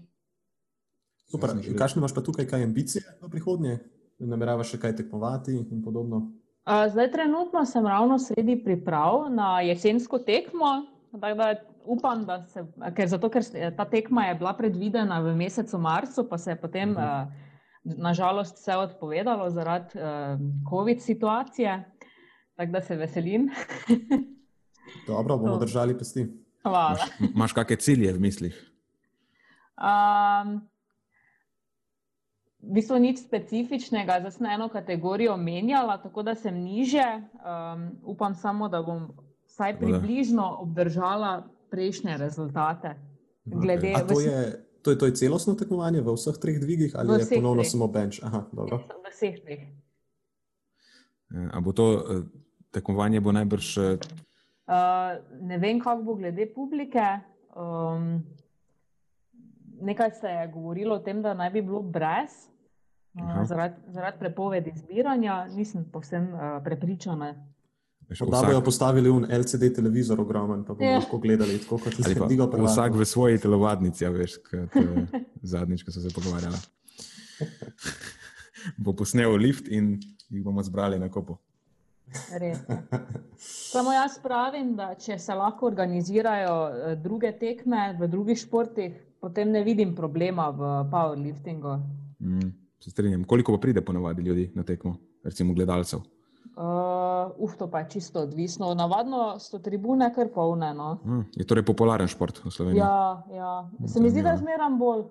Super. Kakšne imaš pa tukaj, kaj ambicije v prihodnje? Nameravaš še kaj tekmovati in podobno? Uh, zdaj, trenutno sem ravno sredi priprav na jesensko tekmo. Da upam, da se, ker, zato, ker ta tekma je bila predvidena v mesecu marcu, pa se je potem. Uh -huh. uh, nažalost vse odpovedalo zaradi uh, COVID situacije, tako da se veselim. Dobro, bomo držali pesti. Hvala. Imáš kakšne cilje v mislih? Um, v bistvu nič specifičnega, sem eno kategorijo menjala, tako da sem niže. Um, upam samo, da bom vsaj približno obdržala prejšnje rezultate. Glede, okay. to, je, To je, to je celostno tekmovanje v vseh treh dvigih ali je ponovno treh. samo bench? Aha, v vseh treh. Ja, bo to eh, tekmovanje bo najbrž Uh, ne vem, kako bo glede publike. Um, nekaj se je govorilo o tem, da naj bi bilo brez, uh, zaradi zarad prepovedi zbiranja, nisem povsem uh, prepričana. Da bojo postavili un LCD televizor ogromen, pa bomo ja. lahko gledali tako, kot se zdi. Vsak v svoji telovadnici, ja, veš, kot zadnjič, ko so se pogovarjali. Bo posnel lift in jih bomo zbrali na kopu. Samo jaz pravim, da če se lahko organizirajo eh, druge tekme v drugih športih, potem ne vidim problema v powerliftingu. Mm, se strinjam. Koliko pa pride ponovadi ljudi na tekmo, recimo gledalcev? Uh, uf, to pa je čisto odvisno. Navadno so tribune kar polne. No. Mm, je torej popularen šport v Sloveniji? Ja, ja. se mi zdi, da zmeram bolj.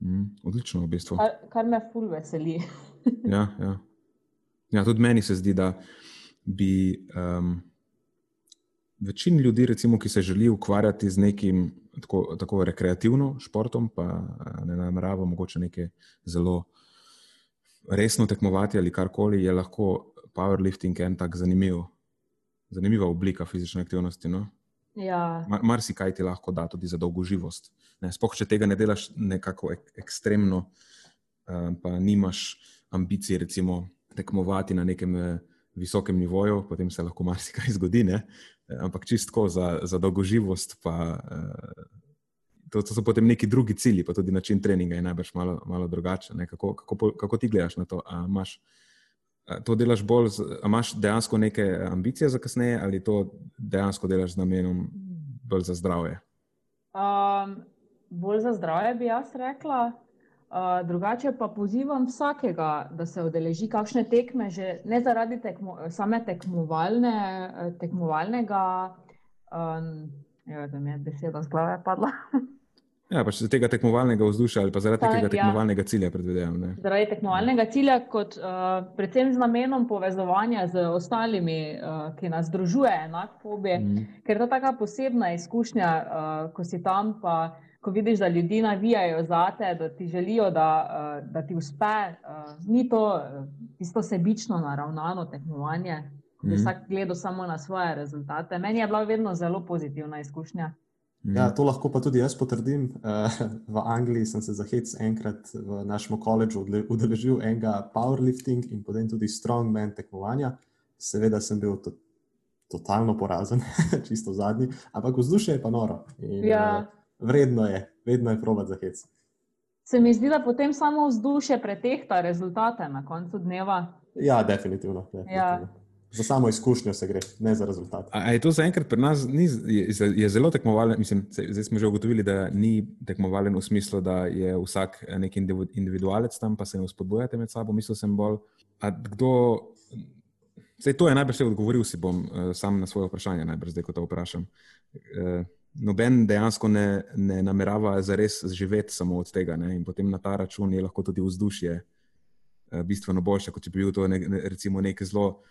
Mm, odlično, v bistvu. Kar, kar me ful veseli. ja, ja. ja, tudi meni se zdi, da bi um, večina ljudi, recimo, ki se želi ukvarjati z nekim tako, tako rekreativnim športom, pa ne namerava mogoče nekaj zelo resno tekmovati ali karkoli, je lahko powerlifting en tak zanimiv, zanimiva oblika fizične aktivnosti. No? Ja. Mar, mar si kaj ti lahko da tudi za dolgoživost. Sploh, če tega ne delaš nekako ek, ekstremno, um, pa nimaš ambicij, recimo, tekmovati na nekem. Uh, visokem nivoju, potem se lahko marsikaj zgodi. Ne? Ampak čistko za, za dolgoživost, pa uh, to, to so potem neki drugi cilji, pa tudi način treninga je najbrž malo, malo drugačen. Kako, kako, kako ti gledaš na to? A imaš, a to delaš bolj, z, imaš dejansko neke ambicije za kasneje, ali to dejansko delaš z namenom bolj za zdravje? Um, bolj za zdravje bi jaz rekla drugače pa pozivam vsakega, da se odeleži kakšne tekme, že ne zaradi tekmo, same tekmovalne, tekmovalnega, um, ja, da mi je beseda z glave padla. Ja, pač zaradi tega tekmovalnega vzdušja ali pa zaradi tega ja. tekmovalnega cilja, predvidevam. Ne? Zaradi tekmovalnega cilja, kot uh, predvsem z namenom povezovanja z ostalimi, uh, ki nas združuje enak hobi, mm. ker je to taka posebna izkušnja, uh, ko si tam pa ko vidiš, da ljudi navijajo za te, da ti želijo, da, eh, da ti uspe, eh, ni to tisto sebično naravnano tekmovanje, ki mm. vsak gleda samo na svoje rezultate. Meni je bila vedno zelo pozitivna izkušnja. Mhm. Ja, to lahko pa tudi jaz potrdim. V Angliji sem se za hec enkrat v našem koledžu udeležil enega powerlifting in potem tudi strongman tekmovanja. Seveda sem bil to, totalno porazen, čisto zadnji, ampak vzdušje je pa noro. In, ja vredno je, vedno je probat za hec. Se mi zdi, da potem samo vzdušje pretehta rezultate na koncu dneva. Ja, definitivno. definitivno. Ja. Za samo izkušnjo se gre, ne za rezultat. A, a je to zaenkrat pri nas ni, je, je zelo tekmovalen? Mislim, zdaj smo že ugotovili, da ni tekmovalen v smislu, da je vsak nek individualec tam, pa se ne vzpodbujate med sabo. Mislil sem bolj, kdo. Zdaj, to je najbrž odgovoril, si bom uh, sam na svoje vprašanje, najbrž zdaj, ko to vprašam. Uh, noben dejansko ne, ne namerava za res živeti samo od tega. Ne? In potem na ta račun je lahko tudi vzdušje uh, bistveno boljše, kot če bi bil to ne, ne, recimo nek zelo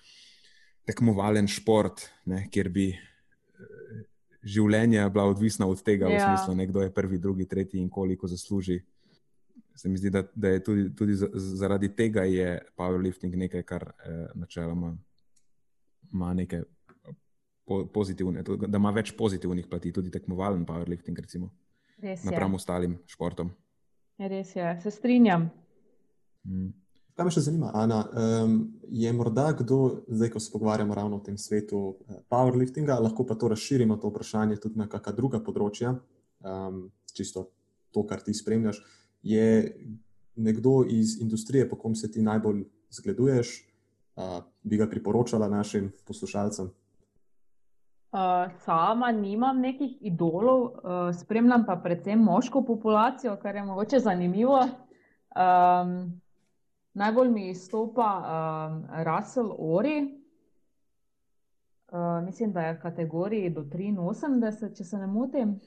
tekmovalen šport, ne? kjer bi uh, življenje bila odvisna od tega, ja. v smislu, ne, kdo je prvi, drugi, tretji in koliko zasluži. Se mi zdi, da, da je tudi, tudi zaradi tega je powerlifting nekaj, kar eh, načeloma ima nekaj pozitivne, da ima več pozitivnih plati, tudi tekmovalen powerlifting, recimo, napram ostalim športom. Res je, se strinjam. Hmm. Kaj me še zanima, Ana? Um, je morda kdo, zdaj, ko se pogovarjamo ravno o tem svetu eh, powerliftinga, lahko pa to razširimo, to vprašanje tudi na kakšna druga področja, um, čisto to, kar ti spremljaš. Je nekdo iz industrije, po kom se ti najbolj zgleduješ, uh, bi ga priporočala našim poslušalcem? Uh, sama nimam nekih idolov, uh, spremljam pa predvsem moško populacijo, kar je mogoče zanimivo. Um, najbolj mi izstopa um, Russell Ori, uh, mislim, da je v kategoriji do 83, če se ne motim.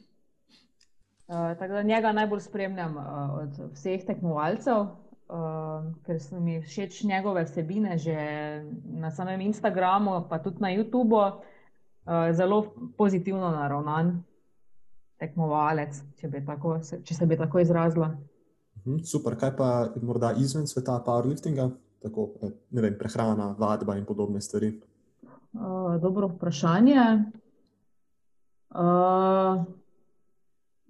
Uh, tako da njega najbolj spremljam uh, od vseh tekmovalcev, uh, ker so mi všeč njegove vsebine že na samem Instagramu, pa tudi na YouTubu. Eh, zelo pozitivno naravnan tekmovalec, če, tako, če se bi tako izrazila. Mhm, super, kaj pa morda izven sveta powerliftinga, tako vem, prehrana, vadba in podobne stvari? Uh, dobro vprašanje. Uh,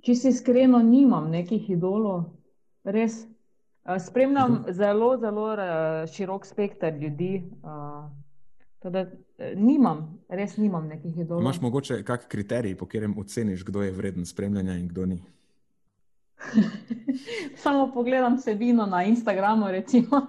če si iskreno, nimam nekih idolov, res. Uh, spremljam uh mhm. -huh. zelo, zelo uh, širok spekter ljudi. Uh, Teda, nimam, res nimam nekih idolov. Imáš mogoče kak kriterij, po katerem oceniš, kdo je vreden spremljanja in kdo ni? Samo pogledam vsebino na Instagramu, recimo.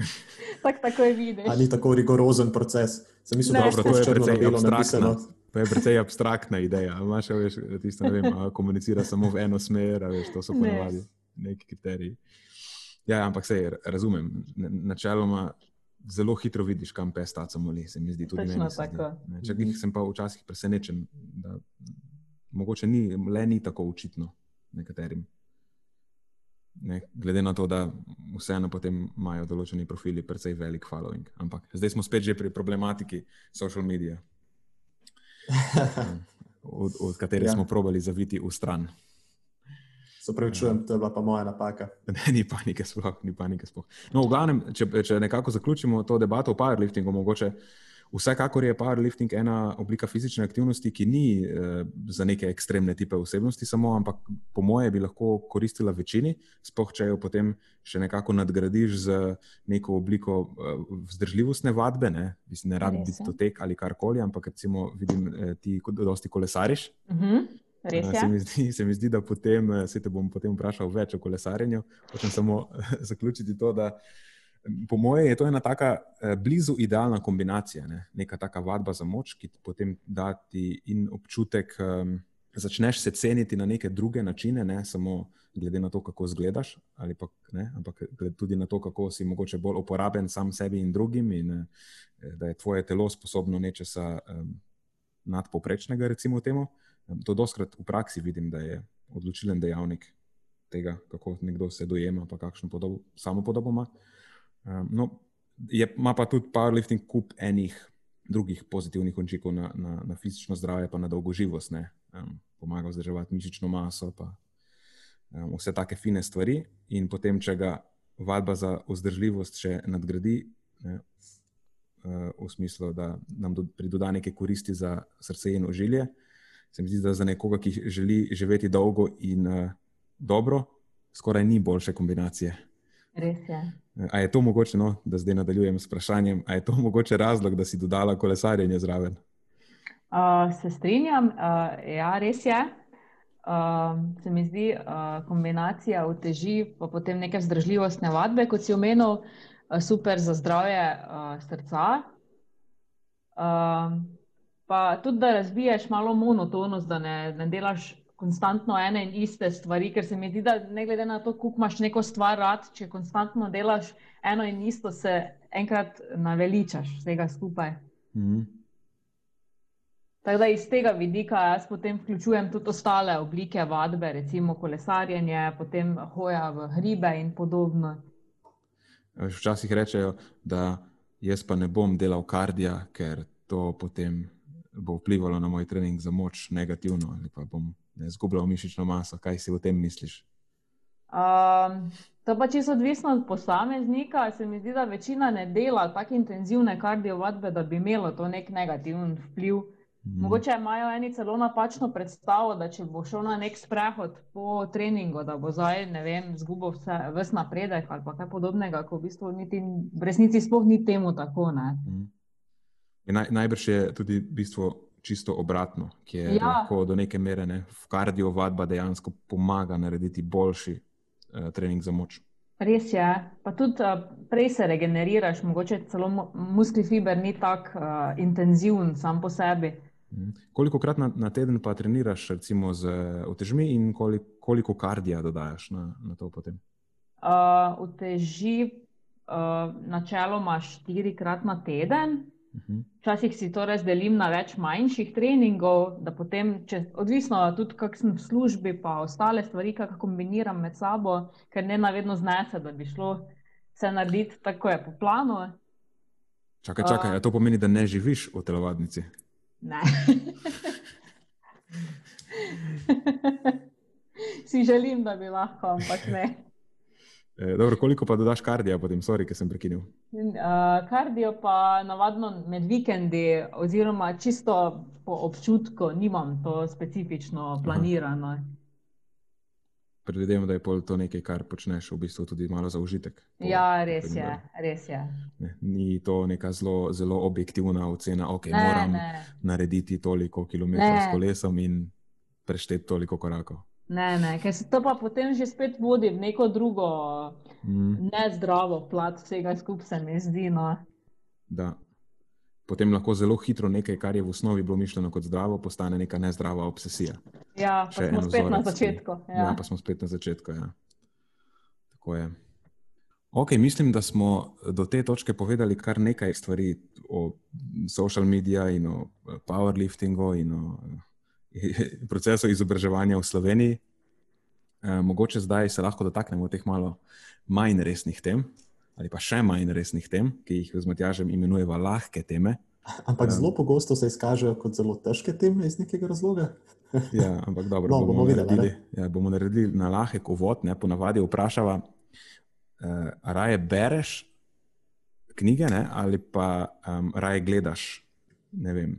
tak, tako je videti. Ali ni tako rigorozen proces? Sem mislil, da to je precej abstraktno. To je precej abstraktna ideja. Imaš, veš, tisto, ne vem, komunicira samo v eno smer, veš, to so ponovadi neki kriteriji. Ja, ampak se razumem. Načeloma zelo hitro vidiš, kam pes ta samoli. Se mi zdi tudi meni. Če jih sem pa včasih presenečen, da mogoče ni, le ni tako očitno nekaterim. Ne, glede na to, da vseeno potem imajo določeni profili precej velik following. Ampak zdaj smo spet že pri problematiki social medija, od, od katere ja. smo probali zaviti v stran. Se pravi, čujem, to je bila pa moja napaka. Ne, ni panike, sploh ni panike. Sploh. No, v glavnem, če, če nekako zaključimo to debato o powerliftingu, mogoče. Vsekakor je powerlifting ena oblika fizične aktivnosti, ki ni eh, za neke ekstremne tipe osebnosti, samo, ampak po moje bi lahko koristila večini, spoh če jo potem še nekako nadgradiš z neko obliko eh, vzdržljivostne vadbe. Ne, ne rabi biti to tek ali karkoli, ampak recimo vidim, eh, ti dosti kolesariš. Uh -huh. se, mi zdi, se mi zdi, da potem, eh, se te bom potem vprašal več o kolesarjenju. Hočem samo zaključiti to, da po mojem, je to ena tako eh, blizu idealna kombinacija, ne? neka taka vadba za moč, ki ti potem da ti in občutek, da um, začneš se ceniti na neke druge načine, ne samo glede na to, kako izgledaš, pa, ne, ampak tudi na to, kako si mogoče bolj uporaben sam sebi in drugim, in eh, da je tvoje telo sposobno nečesa um, nadpoprečnega, recimo temu. To doskrat v praksi vidim, da je odločilen dejavnik tega, kako nekdo se dojema, pa kakšno podobo, samo podobo ima. Um, no, je, ima pa tudi powerlifting kup enih drugih pozitivnih učinkov na, na, na fizično zdravje, pa na dolgoživost. Um, pomaga vzdrževati mišično maso, pa um, vse take fine stvari. In potem, če ga vadba za vzdržljivost še nadgradi, ne, uh, v smislu, da nam do, pridoda neke koristi za srce in ožilje, se mi zdi, da za nekoga, ki želi živeti dolgo in uh, dobro, skoraj ni boljše kombinacije. Res je. A je to mogoče, no, da zdaj nadaljujem s vprašanjem, ali je to mogoče razlog, da si dodala kolesarjenje zraven? Uh, se strinjam, uh, ja, res je. Uh, se mi zdi, uh, kombinacija uteži, pa potem neke vzdržljivostne vadbe, kot si omenil, uh, super za zdravje uh, srca. Uh, pa tudi, da razbiješ malo monotonost, da ne, ne delaš konstantno ene in iste stvari, ker se mi zdi, da ne glede na to, kako imaš neko stvar rad, če konstantno delaš eno in isto, se enkrat naveličaš vsega skupaj. Mm. Tako da iz tega vidika jaz potem vključujem tudi ostale oblike vadbe, recimo kolesarjenje, potem hoja v hribe in podobno. Včasih rečejo, da jaz pa ne bom delal kardija, ker to potem bo vplivalo na moj trening za moč negativno ali pa bom ne zgubljal mišično maso. Kaj si o tem misliš? Um, to pa čisto odvisno od posameznika. Se mi zdi, da večina ne dela tako intenzivne kardiovadbe, da bi imelo to nek negativen vpliv. Mm. Mogoče imajo eni celo napačno predstavo, da če bo šel na nek sprehod po treningu, da bo zdaj, ne vem, zgubil vse, vse napredek ali kaj podobnega, ko v bistvu niti, v resnici sploh ni temu tako. Mm. Naj, najbrž je tudi bistvo čisto obratno, ki je ja. lahko do neke mere ne, v kardio vadba dejansko pomaga narediti boljši uh, trening za moč. Res je, pa tudi uh, prej se regeneriraš, mogoče celo muskli fiber ni tako uh, intenziven sam po sebi. Mhm. Koliko krat na, na teden pa treniraš, recimo z otežmi, in koliko, koliko kardija dodajaš na, na to potem? Uh, oteži uh, načeloma štirikrat na teden. Mhm. Včasih si to razdelim na več manjših treningov, da potem, če, odvisno tudi, kako sem v službi, pa ostale stvari, kako kombiniram med sabo, ker ne navedno znese, da bi šlo vse narediti tako, je po planu. Čakaj, čakaj, uh, to pomeni, da ne živiš v telovadnici? Ne. si želim, da bi lahko, ampak ne. E, dobro, koliko pa dodaš kardija, potem, sorry, ker sem prekinil? Uh, kardijo pa navadno med vikendi, oziroma čisto po občutku, nimam to specifično planirano. Aha. Predvidevam, da je to nekaj, kar počneš v bistvu tudi malo za užitek. Ja, res je. Res je. Ne, ni to neka zelo, zelo objektivna ocena, da okay, moram ne. narediti toliko kilometrov s kolesom in prešteti toliko korakov. Ne, ne, ker se to pa potem že spet vodi v neko drugo, mm. nezdravo plat vsega skupaj, se mi zdi. No. Da. Potem lahko zelo hitro nekaj, kar je v osnovi bilo mišljeno kot zdravo, postane neka nezdrava obsesija. Ja, pa smo spet vzorec, na začetku. Ja. ja, pa smo spet na začetku. Ja. Tako je. Ok, mislim, da smo do te točke povedali kar nekaj stvari o social medijih in o powerliftingu in o procesu izobraževanja v Sloveniji. E, mogoče zdaj se lahko dotaknemo teh malo manj resnih tem, ali pa še manj resnih tem, ki jih z Matjažem imenujemo lahke teme. Ampak zelo pogosto se izkažejo kot zelo težke teme iz nekega razloga. ja, ampak dobro, no, bomo, bomo, naredili, ja, bomo naredili na lahek uvod. Ne, ponavadi vprašava, uh, raje bereš knjige ne, ali pa um, raje gledaš, ne vem,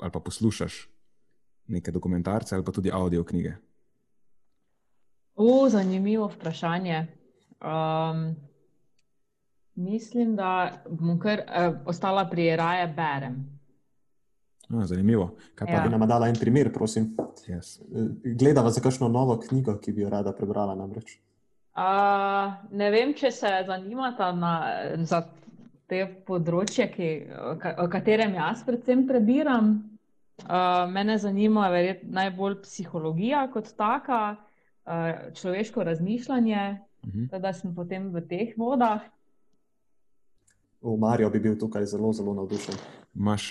ali pa poslušaš neke dokumentarce ali pa tudi audio knjige? O, zanimivo vprašanje. Um, mislim, da bom kar uh, ostala pri raje berem. A, zanimivo. Kaj pa ja. bi nam dala en primer, prosim? Yes. Gledava za kakšno novo knjigo, ki bi jo rada prebrala namreč. Uh, ne vem, če se zanimata na, za te področje, ki, o katerem jaz predvsem prebiram. Uh, mene zanima najbolj psihologija kot taka, uh, človeško razmišljanje, uh mhm. -huh. da sem potem v teh vodah. V Marijo bi bil tukaj zelo, zelo navdušen. Imáš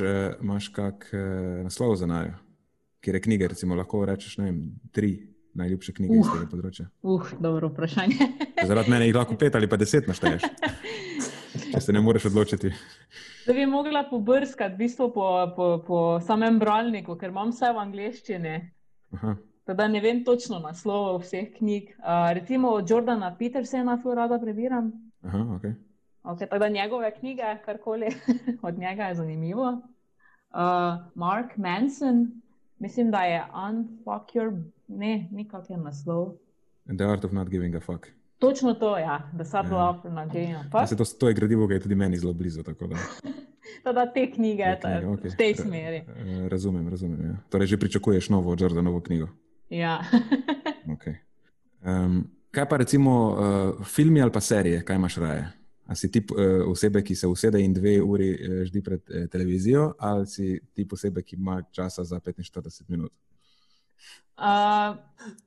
uh, kak uh, naslov za najo, kjer je knjige, recimo, lahko rečeš, ne vem, tri najljubše knjige uh, iz tega področja? Uh, dobro vprašanje. Zaradi mene jih lahko pet ali pa deset našteješ. če se ne moreš odločiti. Da bi mogla pobrskati v bistvu po, po, po samem bralniku, ker imam vse v angleščini. Da ne vem točno naslovov vseh knjig. Uh, recimo od Jordana Petersena, zelo rada prebiram. Aha, okay. Okay, tako da njegove knjige, karkoli od njega je zanimivo. Uh, Mark Manson, mislim, da je Unfuck Your, ne, nikakor naslov. And the art of not giving a fuck. Točno to, ja, da so bila oprna genija. To, to je gradivo, ki je tudi meni zelo blizu. Da. Teda te knjige, te knjige okay. v tej smeri. Ra, razumem, razumem. Ja. Torej, že pričakuješ novo Jordanovo knjigo. Ja. okay. um, kaj pa recimo uh, filmi ali pa serije, kaj imaš raje? A si ti uh, osebe, ki se usede in dve uri uh, ždi pred uh, televizijo, ali si ti osebe, ki ima časa za 45 minut? Uh,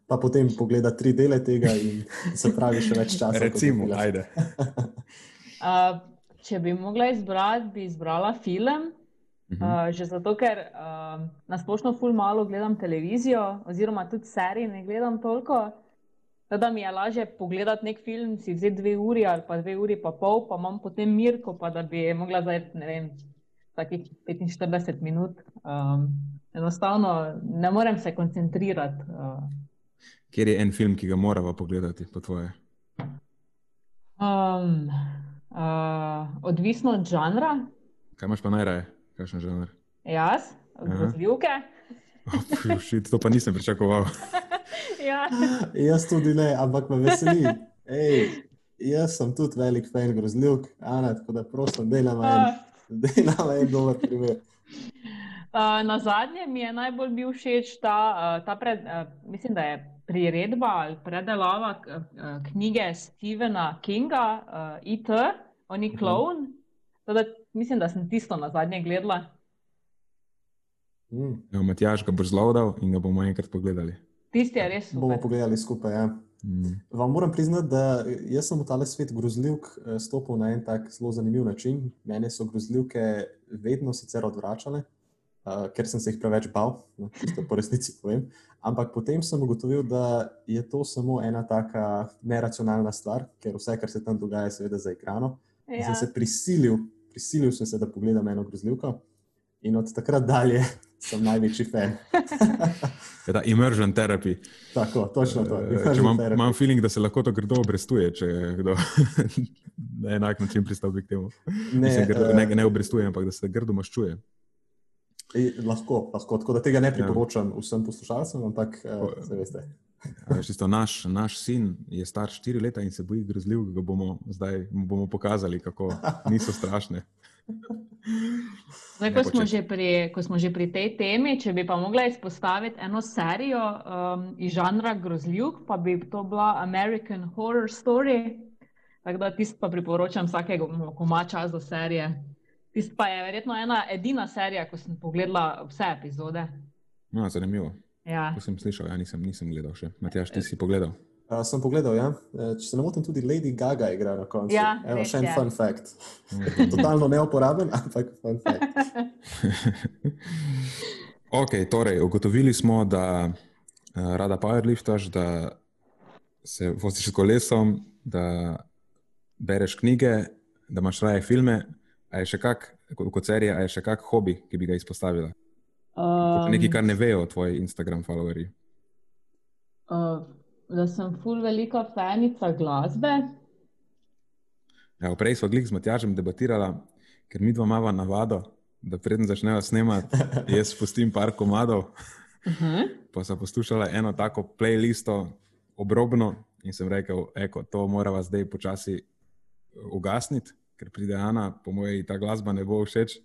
pa potem pogleda tri dele tega in se pravi, še več časa. Recimo, ajde. uh, če bi mogla izbrati, bi izbrala film. Uh, uh, že zato, ker uh, na splošno ful malo gledam televizijo, oziroma tudi serije ne gledam toliko. Da mi je lažje pogledati nek film, si vzeti dve uri ali pa dve uri pa pol, pa imam potem mirko, pa da bi mogla zdaj, ne vem, takih 45 minut. Um, enostavno ne morem se koncentrirati. Uh. Kjer je en film, ki ga moramo pogledati, po tvoje? Um, uh, odvisno od žanra. Kaj imaš pa najraje, kakšen žanr? Jaz, grozljivke. Oh, to pa nisem pričakoval. ja. Jaz tudi ne, ampak me veseli. Ej, jaz sem tudi velik fan grozljivk, Ana, tako da prosim, delam en, uh. en dober primer. Uh, na zadnje mi je najbolj bil všeč ta, uh, ta pred, uh, mislim, da je priredba ali predelava uh, knjige Stephena Kinga, uh, IT, on je klon. Uh -huh. Mislim, da sem tisto na zadnje gledala. Mm. Ja, Matjaž ga bo zlodal in ga bomo enkrat pogledali. Tisti je res. Super. Bomo pogledali skupaj. Ja. Mm. Vam moram priznati, da sem v tale svet grozljivk stopil na en tak zelo zanimiv način. Mene so grozljivke vedno sicer odvračale uh, ker sem se jih preveč bal, no, čisto po resnici povem. Ampak potem sem ugotovil, da je to samo ena taka neracionalna stvar, ker vse, kar se tam dogaja, je seveda za ekrano. Ja. Sem se prisilil, prisilil sem se, da pogledam eno grozljivko. In od takrat dalje sem največji fan. je ta immersion therapy. Tako, točno to. Uh, imam, imam feeling, da se lahko to grdo obrestuje, če kdo na enak način pristopi k temu. Ne, grdo, uh, ne, ne obrestuje, ampak da se grdo maščuje. Lahko, lahko, tako da tega ne priporočam ja. vsem poslušalcem, ampak uh, veste. Ja, naš, naš sin je star 4 leta in se boji grozljiv, da bomo zdaj bomo pokazali, kako niso strašne. Zdaj, ko, smo pri, ko smo že pri tej temi, če bi pa mogla izpostaviti eno serijo um, iz žanra grozljivk, pa bi to bila American Horror Story. Tako da tisto pa priporočam vsakega, ko ima čas do serije. Tisto pa je verjetno ena edina serija, ko sem pogledala vse epizode. No, zanimivo. Ja. To sem slišal, ja, nisem, nisem gledal še. Matjaš, ti si pogledal? Uh, sem pogledal, ja. E, če se ne motim, tudi Lady Gaga igra na koncu. Ja, Evo, še en fun fact. Mhm. Totalno neuporaben, ampak fun fact. ok, torej, ugotovili smo, da uh, rada powerliftaš, da se voziš s kolesom, da bereš knjige, da imaš raje filme. A je še kak, kot serija, a je še kak hobi, ki bi ga izpostavila? Um, nekaj, kar ne vejo tvoji Instagram followeri. Uh, da sem full velika fanica glasbe. Ja, prej smo glik z Matjažem debatirali, ker mi dva imamo navado, da preden začnejo snemati, jaz spustim par komadov. Uh -huh. Pa sem poslušala eno tako playlisto obrobno in sem rekel, eko, to moramo zdaj počasi ugasniti, ker pride Ana, po mojem, ta glasba ne bo všeč.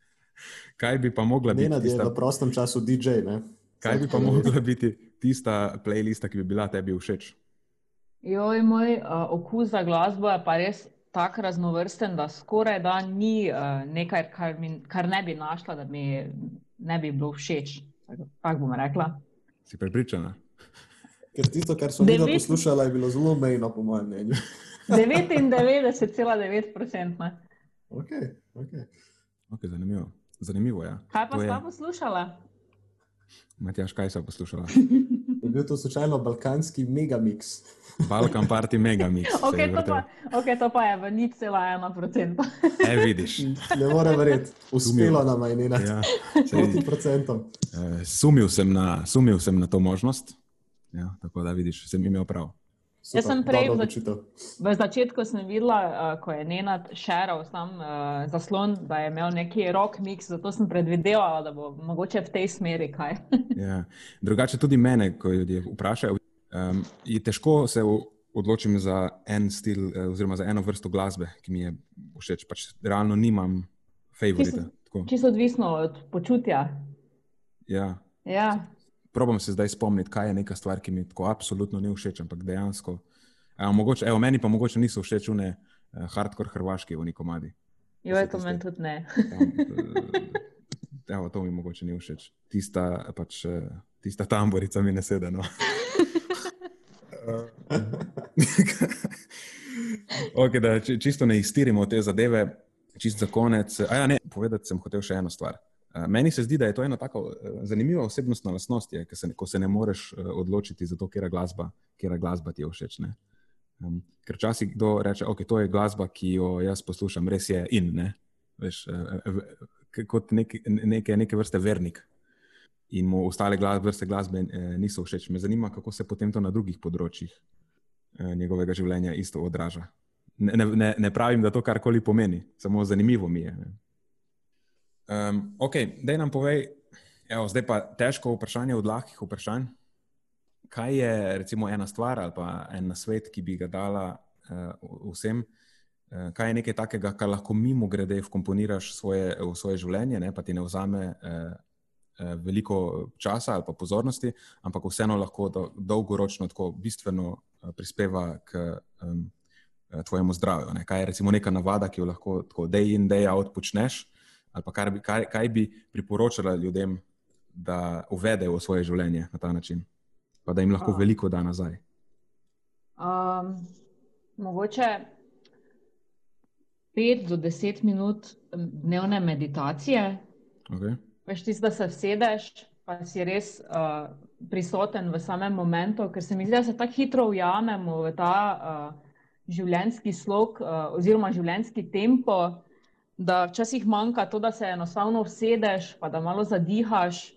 Kaj bi pa mogla biti? Ne, da je na prostem času DJ. Ne? Kaj bi pa mogla biti tista playlista, ki bi bila tebi všeč? Joj, moj uh, okus za glasbo je pa res tako raznovrsten, da skoraj da ni uh, nekaj, kar, mi, kar ne bi našla, da mi ne bi bilo všeč. Tako bom rekla. Si prepričana? Ker tisto, kar sem Devet... poslušala, je bilo zelo mejno, po mojem mnenju. 99,9%. Okay, okay. Okay, zanimivo. zanimivo ja. Kaj pa si poslušala? Matjaš, kaj si poslušala? Je bil to slučajno balkanski megamix. Balkan party megamix. okay, to, pa, okay, to pa je v nič cela ena procenta. e, vidiš. Ne morem verjeti, uspelo nam je ena ja. procenta. Eh, sumil, sumil sem na to možnost, ja, tako da vidiš, sem imel prav. Super, Jaz sem prej v, zač v začetku videla, uh, ko je Nenad šeral sam uh, zaslon, da je imel neki rock mix, zato sem predvidevala, da bo mogoče v tej smeri kaj. ja. Drugače tudi mene, ko ljudje vprašajo, um, je težko se odločim za en stil uh, oziroma za eno vrsto glasbe, ki mi je všeč. Pač realno nimam favorita. Čisto odvisno od počutja. Ja. Ja. Probam se zdaj spomniti, kaj je neka stvar, ki mi tako absolutno ni všeč, ampak dejansko. Evo, mogoče, evo, meni pa mogoče niso všeč une uh, hardcore hrvaški v nekomadi. Jo, je to meni tudi ne. Tam, evo, to mi mogoče ni všeč. Tista, pač, eh, tista tamborica mi ne sedi. No. okay, da, čisto ne iztirimo te zadeve, čisto za konec. A ja, ne, povedati sem hotel še eno stvar. Eh, meni se zdi, da je to ena tako eh, zanimiva osebnostna lastnost, je, se, ko se ne moreš eh, odločiti za to, kera glasba, kera glasba ti je všeč. Um, ker včasih kdo reče, da okay, je glasba, ki jo jaz poslušam, res je in ne. Veš, kot nek, neke, neke vrste vernik. In mu ostale glas, vrste glasbe niso všeč. Me zanima, kako se potem to na drugih področjih njegovega življenja isto odraža. Ne, ne, ne pravim, da to karkoli pomeni, samo zanimivo mi je. Ne. Um, ok, da nam povej, evo, zdaj pa težko vprašanje od lahkih vprašanj. Kaj je recimo ena stvar ali pa en svet, ki bi ga dala uh, vsem? Uh, kaj je nekaj takega, kar lahko mimo grede vkomponiraš svoje, v svoje življenje, ne, pa ti ne vzame uh, veliko časa ali pa pozornosti, ampak vseeno lahko do, dolgoročno tako bistveno prispeva k um, tvojemu zdravju. Ne. Kaj je recimo neka navada, ki jo lahko tako day in day out počneš? Ali pa kaj bi, kaj, kaj bi priporočala ljudem, da uvedejo v svoje življenje na ta način, pa da jim lahko uh, veliko da nazaj? Um, mogoče pet do deset minut dnevne meditacije. Okay. Veš, tisti, da se vsedeš, pa si res uh, prisoten v samem momentu, ker se mi zdi, da se tako hitro ujamemo v ta uh, življenjski slog uh, oziroma življenjski tempo da včasih manjka to, da se enostavno usedeš, pa da malo zadihaš.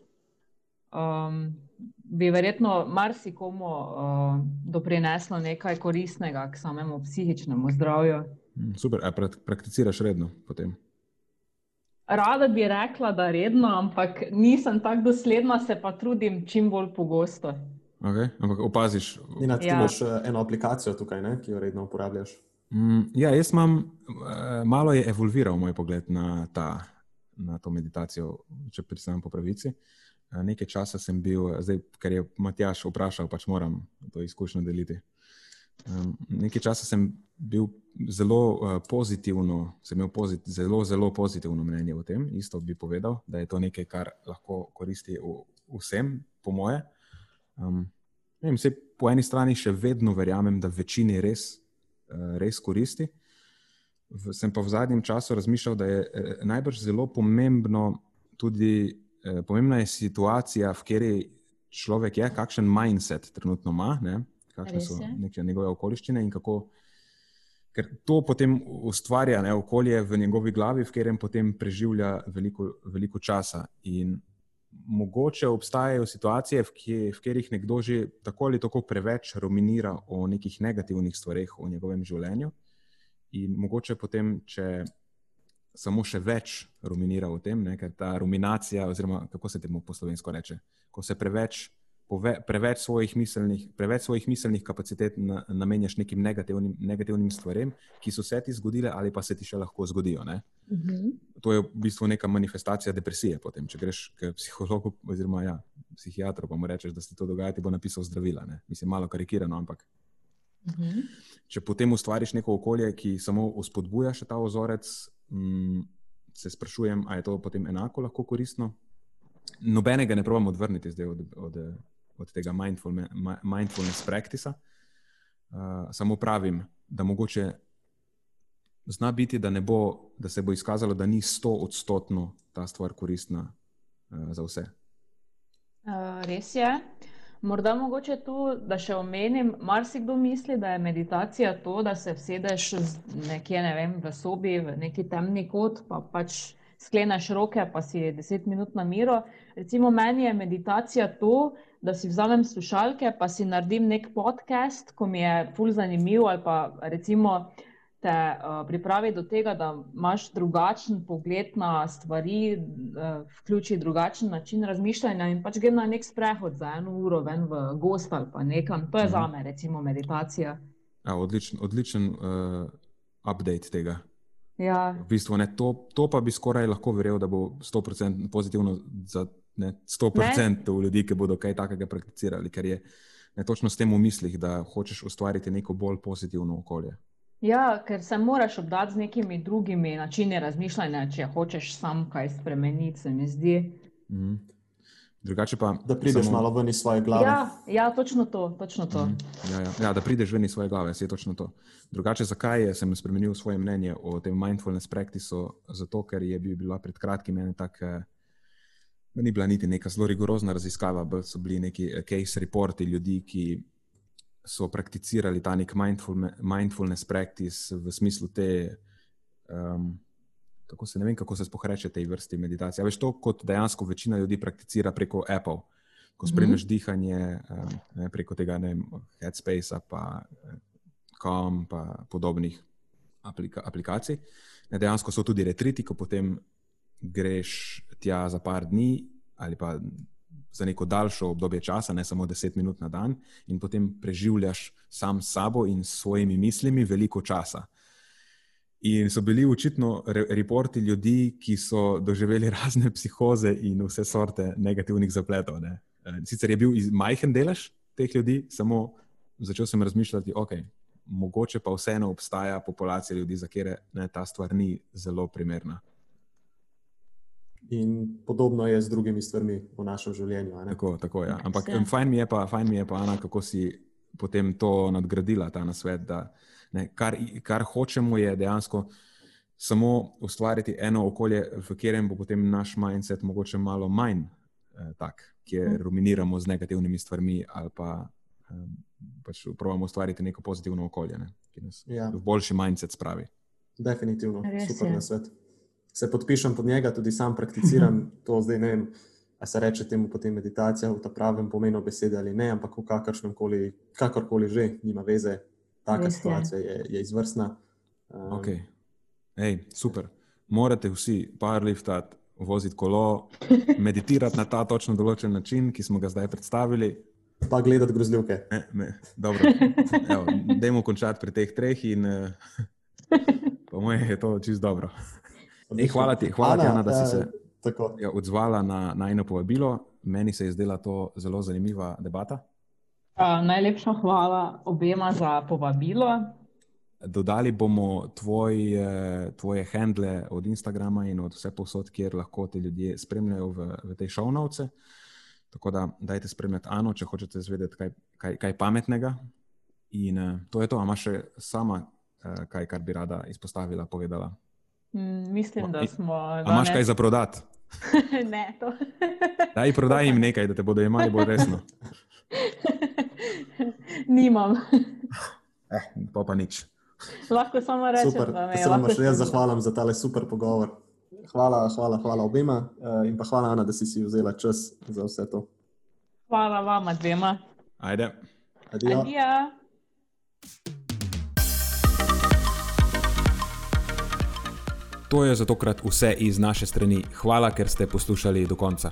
Um, bi verjetno marsikomu uh, doprineslo nekaj koristnega k samemu psihičnemu zdravju. Mm, super, a prakticiraš redno potem? Rada bi rekla, da redno, ampak nisem tako dosledna, se pa trudim čim bolj pogosto. Okay, ampak opaziš, da ja. imaš eh, eno aplikacijo tukaj, ne, ki jo redno uporabljaš. Mm, ja, jaz imam, eh, malo je evolviral moj pogled na, ta, na to meditacijo, če priznam po pravici. Eh, nekaj časa sem bil, zdaj, ker je Matjaš vprašal, pač moram to izkušnjo deliti. Nekaj časa sem bil zelo pozitivno, sem imel pozit, zelo, zelo pozitivno mnenje o tem. Isto bi povedal, da je to nekaj, kar lahko koristi v, vsem, po moje. Um, vem, po eni strani še vedno verjamem, da večini res, res koristi. Sem pa v zadnjem času razmišljal, da je eh, najbrž zelo pomembno tudi, eh, pomembna je situacija, v kateri človek je, kakšen mindset trenutno ima, ne, kakšne so neke njegove okoliščine in kako ker to potem ustvarja ne, okolje v njegovi glavi, v katerem potem preživlja veliko, veliko časa. In mogoče obstajajo situacije, v, kje, v katerih nekdo že tako ali tako preveč ruminira o nekih negativnih stvareh v njegovem življenju. In mogoče potem, če samo še več ruminira o tem, ne, ker ta ruminacija, oziroma kako se temu po slovensko reče, ko se preveč pove, preveč, svojih miselnih, preveč svojih miselnih kapacitet na, namenjaš nekim negativnim, negativnim stvarem, ki so se ti zgodile ali pa se ti še lahko zgodijo. Uh mhm. -huh. To je v bistvu neka manifestacija depresije. Potem, če greš k psihologu oziroma ja, psihiatru, pa mu rečeš, da se to dogaja, ti bo napisal zdravila. Ne? Mislim, malo karikirano, ampak. Uh mhm. -huh. Če potem ustvariš neko okolje, ki samo uspodbuja še ta ozorec, mm, se sprašujem, ali je to potem enako lahko koristno. Nobenega ne pravim odvrniti zdaj od, od, od tega mindfulness practica. Uh, samo pravim, da mogoče zna biti, da, bo, da se bo izkazalo, da ni sto odstotno ta stvar koristna uh, za vse. Uh, res je. Morda mogoče tu, da še omenim, marsikdo misli, da je meditacija to, da se vsedeš nekje ne vem, v sobi, v neki temni kot, pa pač skleneš roke, pa si deset minut na miro. Recimo, meni je meditacija to, da si vzamem slušalke, pa si naredim nek podcast, ko mi je fulj zanimiv, ali pa recimo te uh, pripravi do tega, da imaš drugačen pogled na stvari, uh, vključi drugačen način razmišljanja in pač grem na nek sprehod za eno uro ven v gost ali pa nekam. To je mhm. za me, recimo, meditacija. Ja, odličen odličen uh, update tega. Ja. V bistvu, ne, to, to pa bi skoraj lahko verjel, da bo 100% pozitivno za ne, 100% ne. ljudi, ki bodo kaj takega prakticirali, ker je ne, točno s tem v mislih, da hočeš ustvariti neko bolj pozitivno okolje. Ja, ker se moraš obdati z nekimi drugimi načini razmišljanja, če hočeš sam kaj spremeniti, se mi zdi. Mm. Drugače pa. Da prideš samo... malo ven iz svoje glave. Ja, ja točno to. Točno to. Mm. Ja, ja. ja, da prideš ven iz svoje glave, se je točno to. Drugače, zakaj sem spremenil svoje mnenje o tem mindfulness practiceu? Zato, ker je bila pred kratkim ena taka ni bila niti neka zelo rigorozna raziskava, bolj so bili neki eh, case reporti ljudi, ki so prakticirali ta nek mindfulness practice v smislu te, um, kako se ne vem, kako se spohreče tej vrsti meditacije. Veš to, kot dejansko večina ljudi prakticira preko Apple, ko mhm. spremljaš mm -hmm. dihanje um, ne, preko tega ne, Headspace, pa Com, pa podobnih aplika aplikacij. Ne, dejansko so tudi retriti, ko potem greš tja za par dni ali pa za neko daljšo obdobje časa, ne samo 10 minut na dan, in potem preživljaš sam s sabo in s svojimi mislimi veliko časa. In so bili očitno re reporti ljudi, ki so doživeli razne psihoze in vse sorte negativnih zapletov. Ne. Eh, sicer je bil majhen delež teh ljudi, samo začel sem razmišljati, ok. Mogoče pa vseeno obstaja populacija ljudi, za katere ta stvar ni zelo primerna. In podobno je z drugimi stvarmi v našem življenju. Tako, tako je. Ja. Ampak ja. fajn mi je, pa, fajn mi je pa, Ana, kako si potem to nadgradila, ta nasvet. Da, ne, kar, kar hočemo je dejansko samo ustvariti eno okolje, v katerem bo potem naš mindset mogoče malo manj eh, tak, kjer hmm. ruminiramo z negativnimi stvarmi ali pa. Eh, pač Pravimo ustvariti neko pozitivno okolje, ne, ki nas ja. v boljši mindset spravi. Definitivno, Res super na svet. se podpišem pod njega, tudi sam prakticiram to zdaj. Ne vem, a se reče temu potem meditacija v ta pravem pomenu besede ali ne, ampak v kakršnem koli, kakorkoli že, nima veze, taka Res situacija je, je izvrstna. Um, okay. Ej, super. Morate vsi powerliftati, voziti kolo, meditirati na ta točno določen način, ki smo ga zdaj predstavili. Pa gledati grozljivke. Dajmo končati pri teh treh, in uh, po mojem je to čist dobro. Ej, hvala ti, hvala Ana, ti, Ana, da si se uh, ja, odzvala na, na eno povabilo. Meni se je zdela to zelo zanimiva debata. Uh, najlepša hvala obema za povabilo. Dodali bomo tvoj, eh, tvoje handle od Instagrama in od vse posod, kjer lahko te ljudje spremljajo v, v te šovnovce. Tako da, dajte spremljati Ano, če hočete izvedeti kaj, kaj, kaj pametnega. In uh, to je to, a imaš še sama uh, kaj, kar bi rada izpostavila, povedala. Mm, mislim, da smo. A imaš kaj za prodati? ne, to. Daj, prodaj jim nekaj, da te bodo imeli bolj resno. Nimam. eh, pa pa nič. Lahko samo rečem, super. da se vam še jaz zahvalim za tale super pogovor. Hvala, hvala, hvala obema uh, in pa hvala, Ana, da si si vzela čas za vse to. Hvala vama dvema. Ajde. Adijo. Adijo. To je za tokrat vse iz naše strani. Hvala, ker ste poslušali do konca.